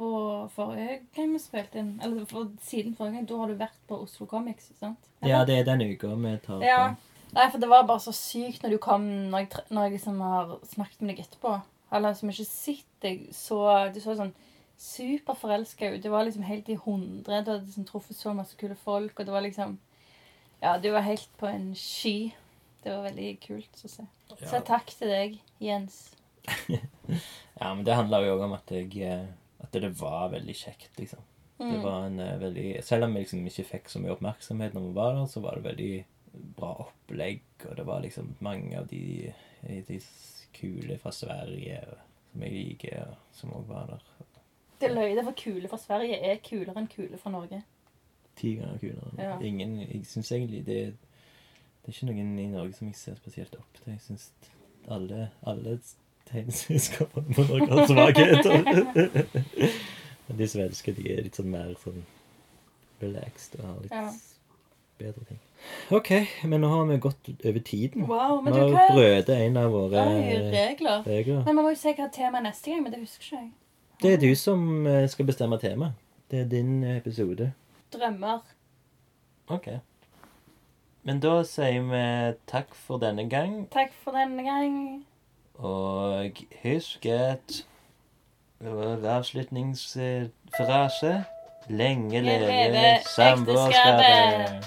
på forrige gang vi spilte inn? Eller for, siden forrige gang? Da har du vært på Oslo Comics, sant? Ja, det er den uka vi tar Ja. fram. Nei, for det var bare så sykt når du kom Når jeg, når jeg liksom har snakket med deg etterpå. Eller som ikke sitter deg så Du så sånn superforelska ut. Det var liksom helt i hundre. Du hadde liksom truffet så masse kule folk, og det var liksom Ja, du var helt på en sky. Det var veldig kult å se. Så takk til deg, Jens. ja, men det handla jo òg om at jeg eh, At det var veldig kjekt, liksom. Det Mm. var en eh, veldig Selv om vi liksom ikke fikk så mye oppmerksomhet når vi var der, så var det veldig bra opplegg, og det var liksom mange av de, de kule fra Sverige som jeg liker, som òg var der. Det løye for kule fra Sverige er kulere enn kule fra Norge. Ti ganger kulere. Ja. Ingen Jeg syns egentlig det Det er ikke noen i Norge som jeg ser spesielt opp til. Jeg syns alle, alle tegneserieskaperne på Norge har svakheter. Men de svenske de er litt sånn mer sånn relaxed og har litt Ja. bedre ting. OK, men nå har vi gått over tiden. Wow, men Vi har hva brødet en av våre Oi, regler. regler. Men vi må jo se hva temaet neste gang, men det husker ikke jeg. Det er du som eh, skal bestemme tema. Det er din episode. Drømmer. OK. Men da sier vi takk for denne gang. Takk for denne gang. Og husk vår avslutningsfrase Lenge Leve samboerskapet.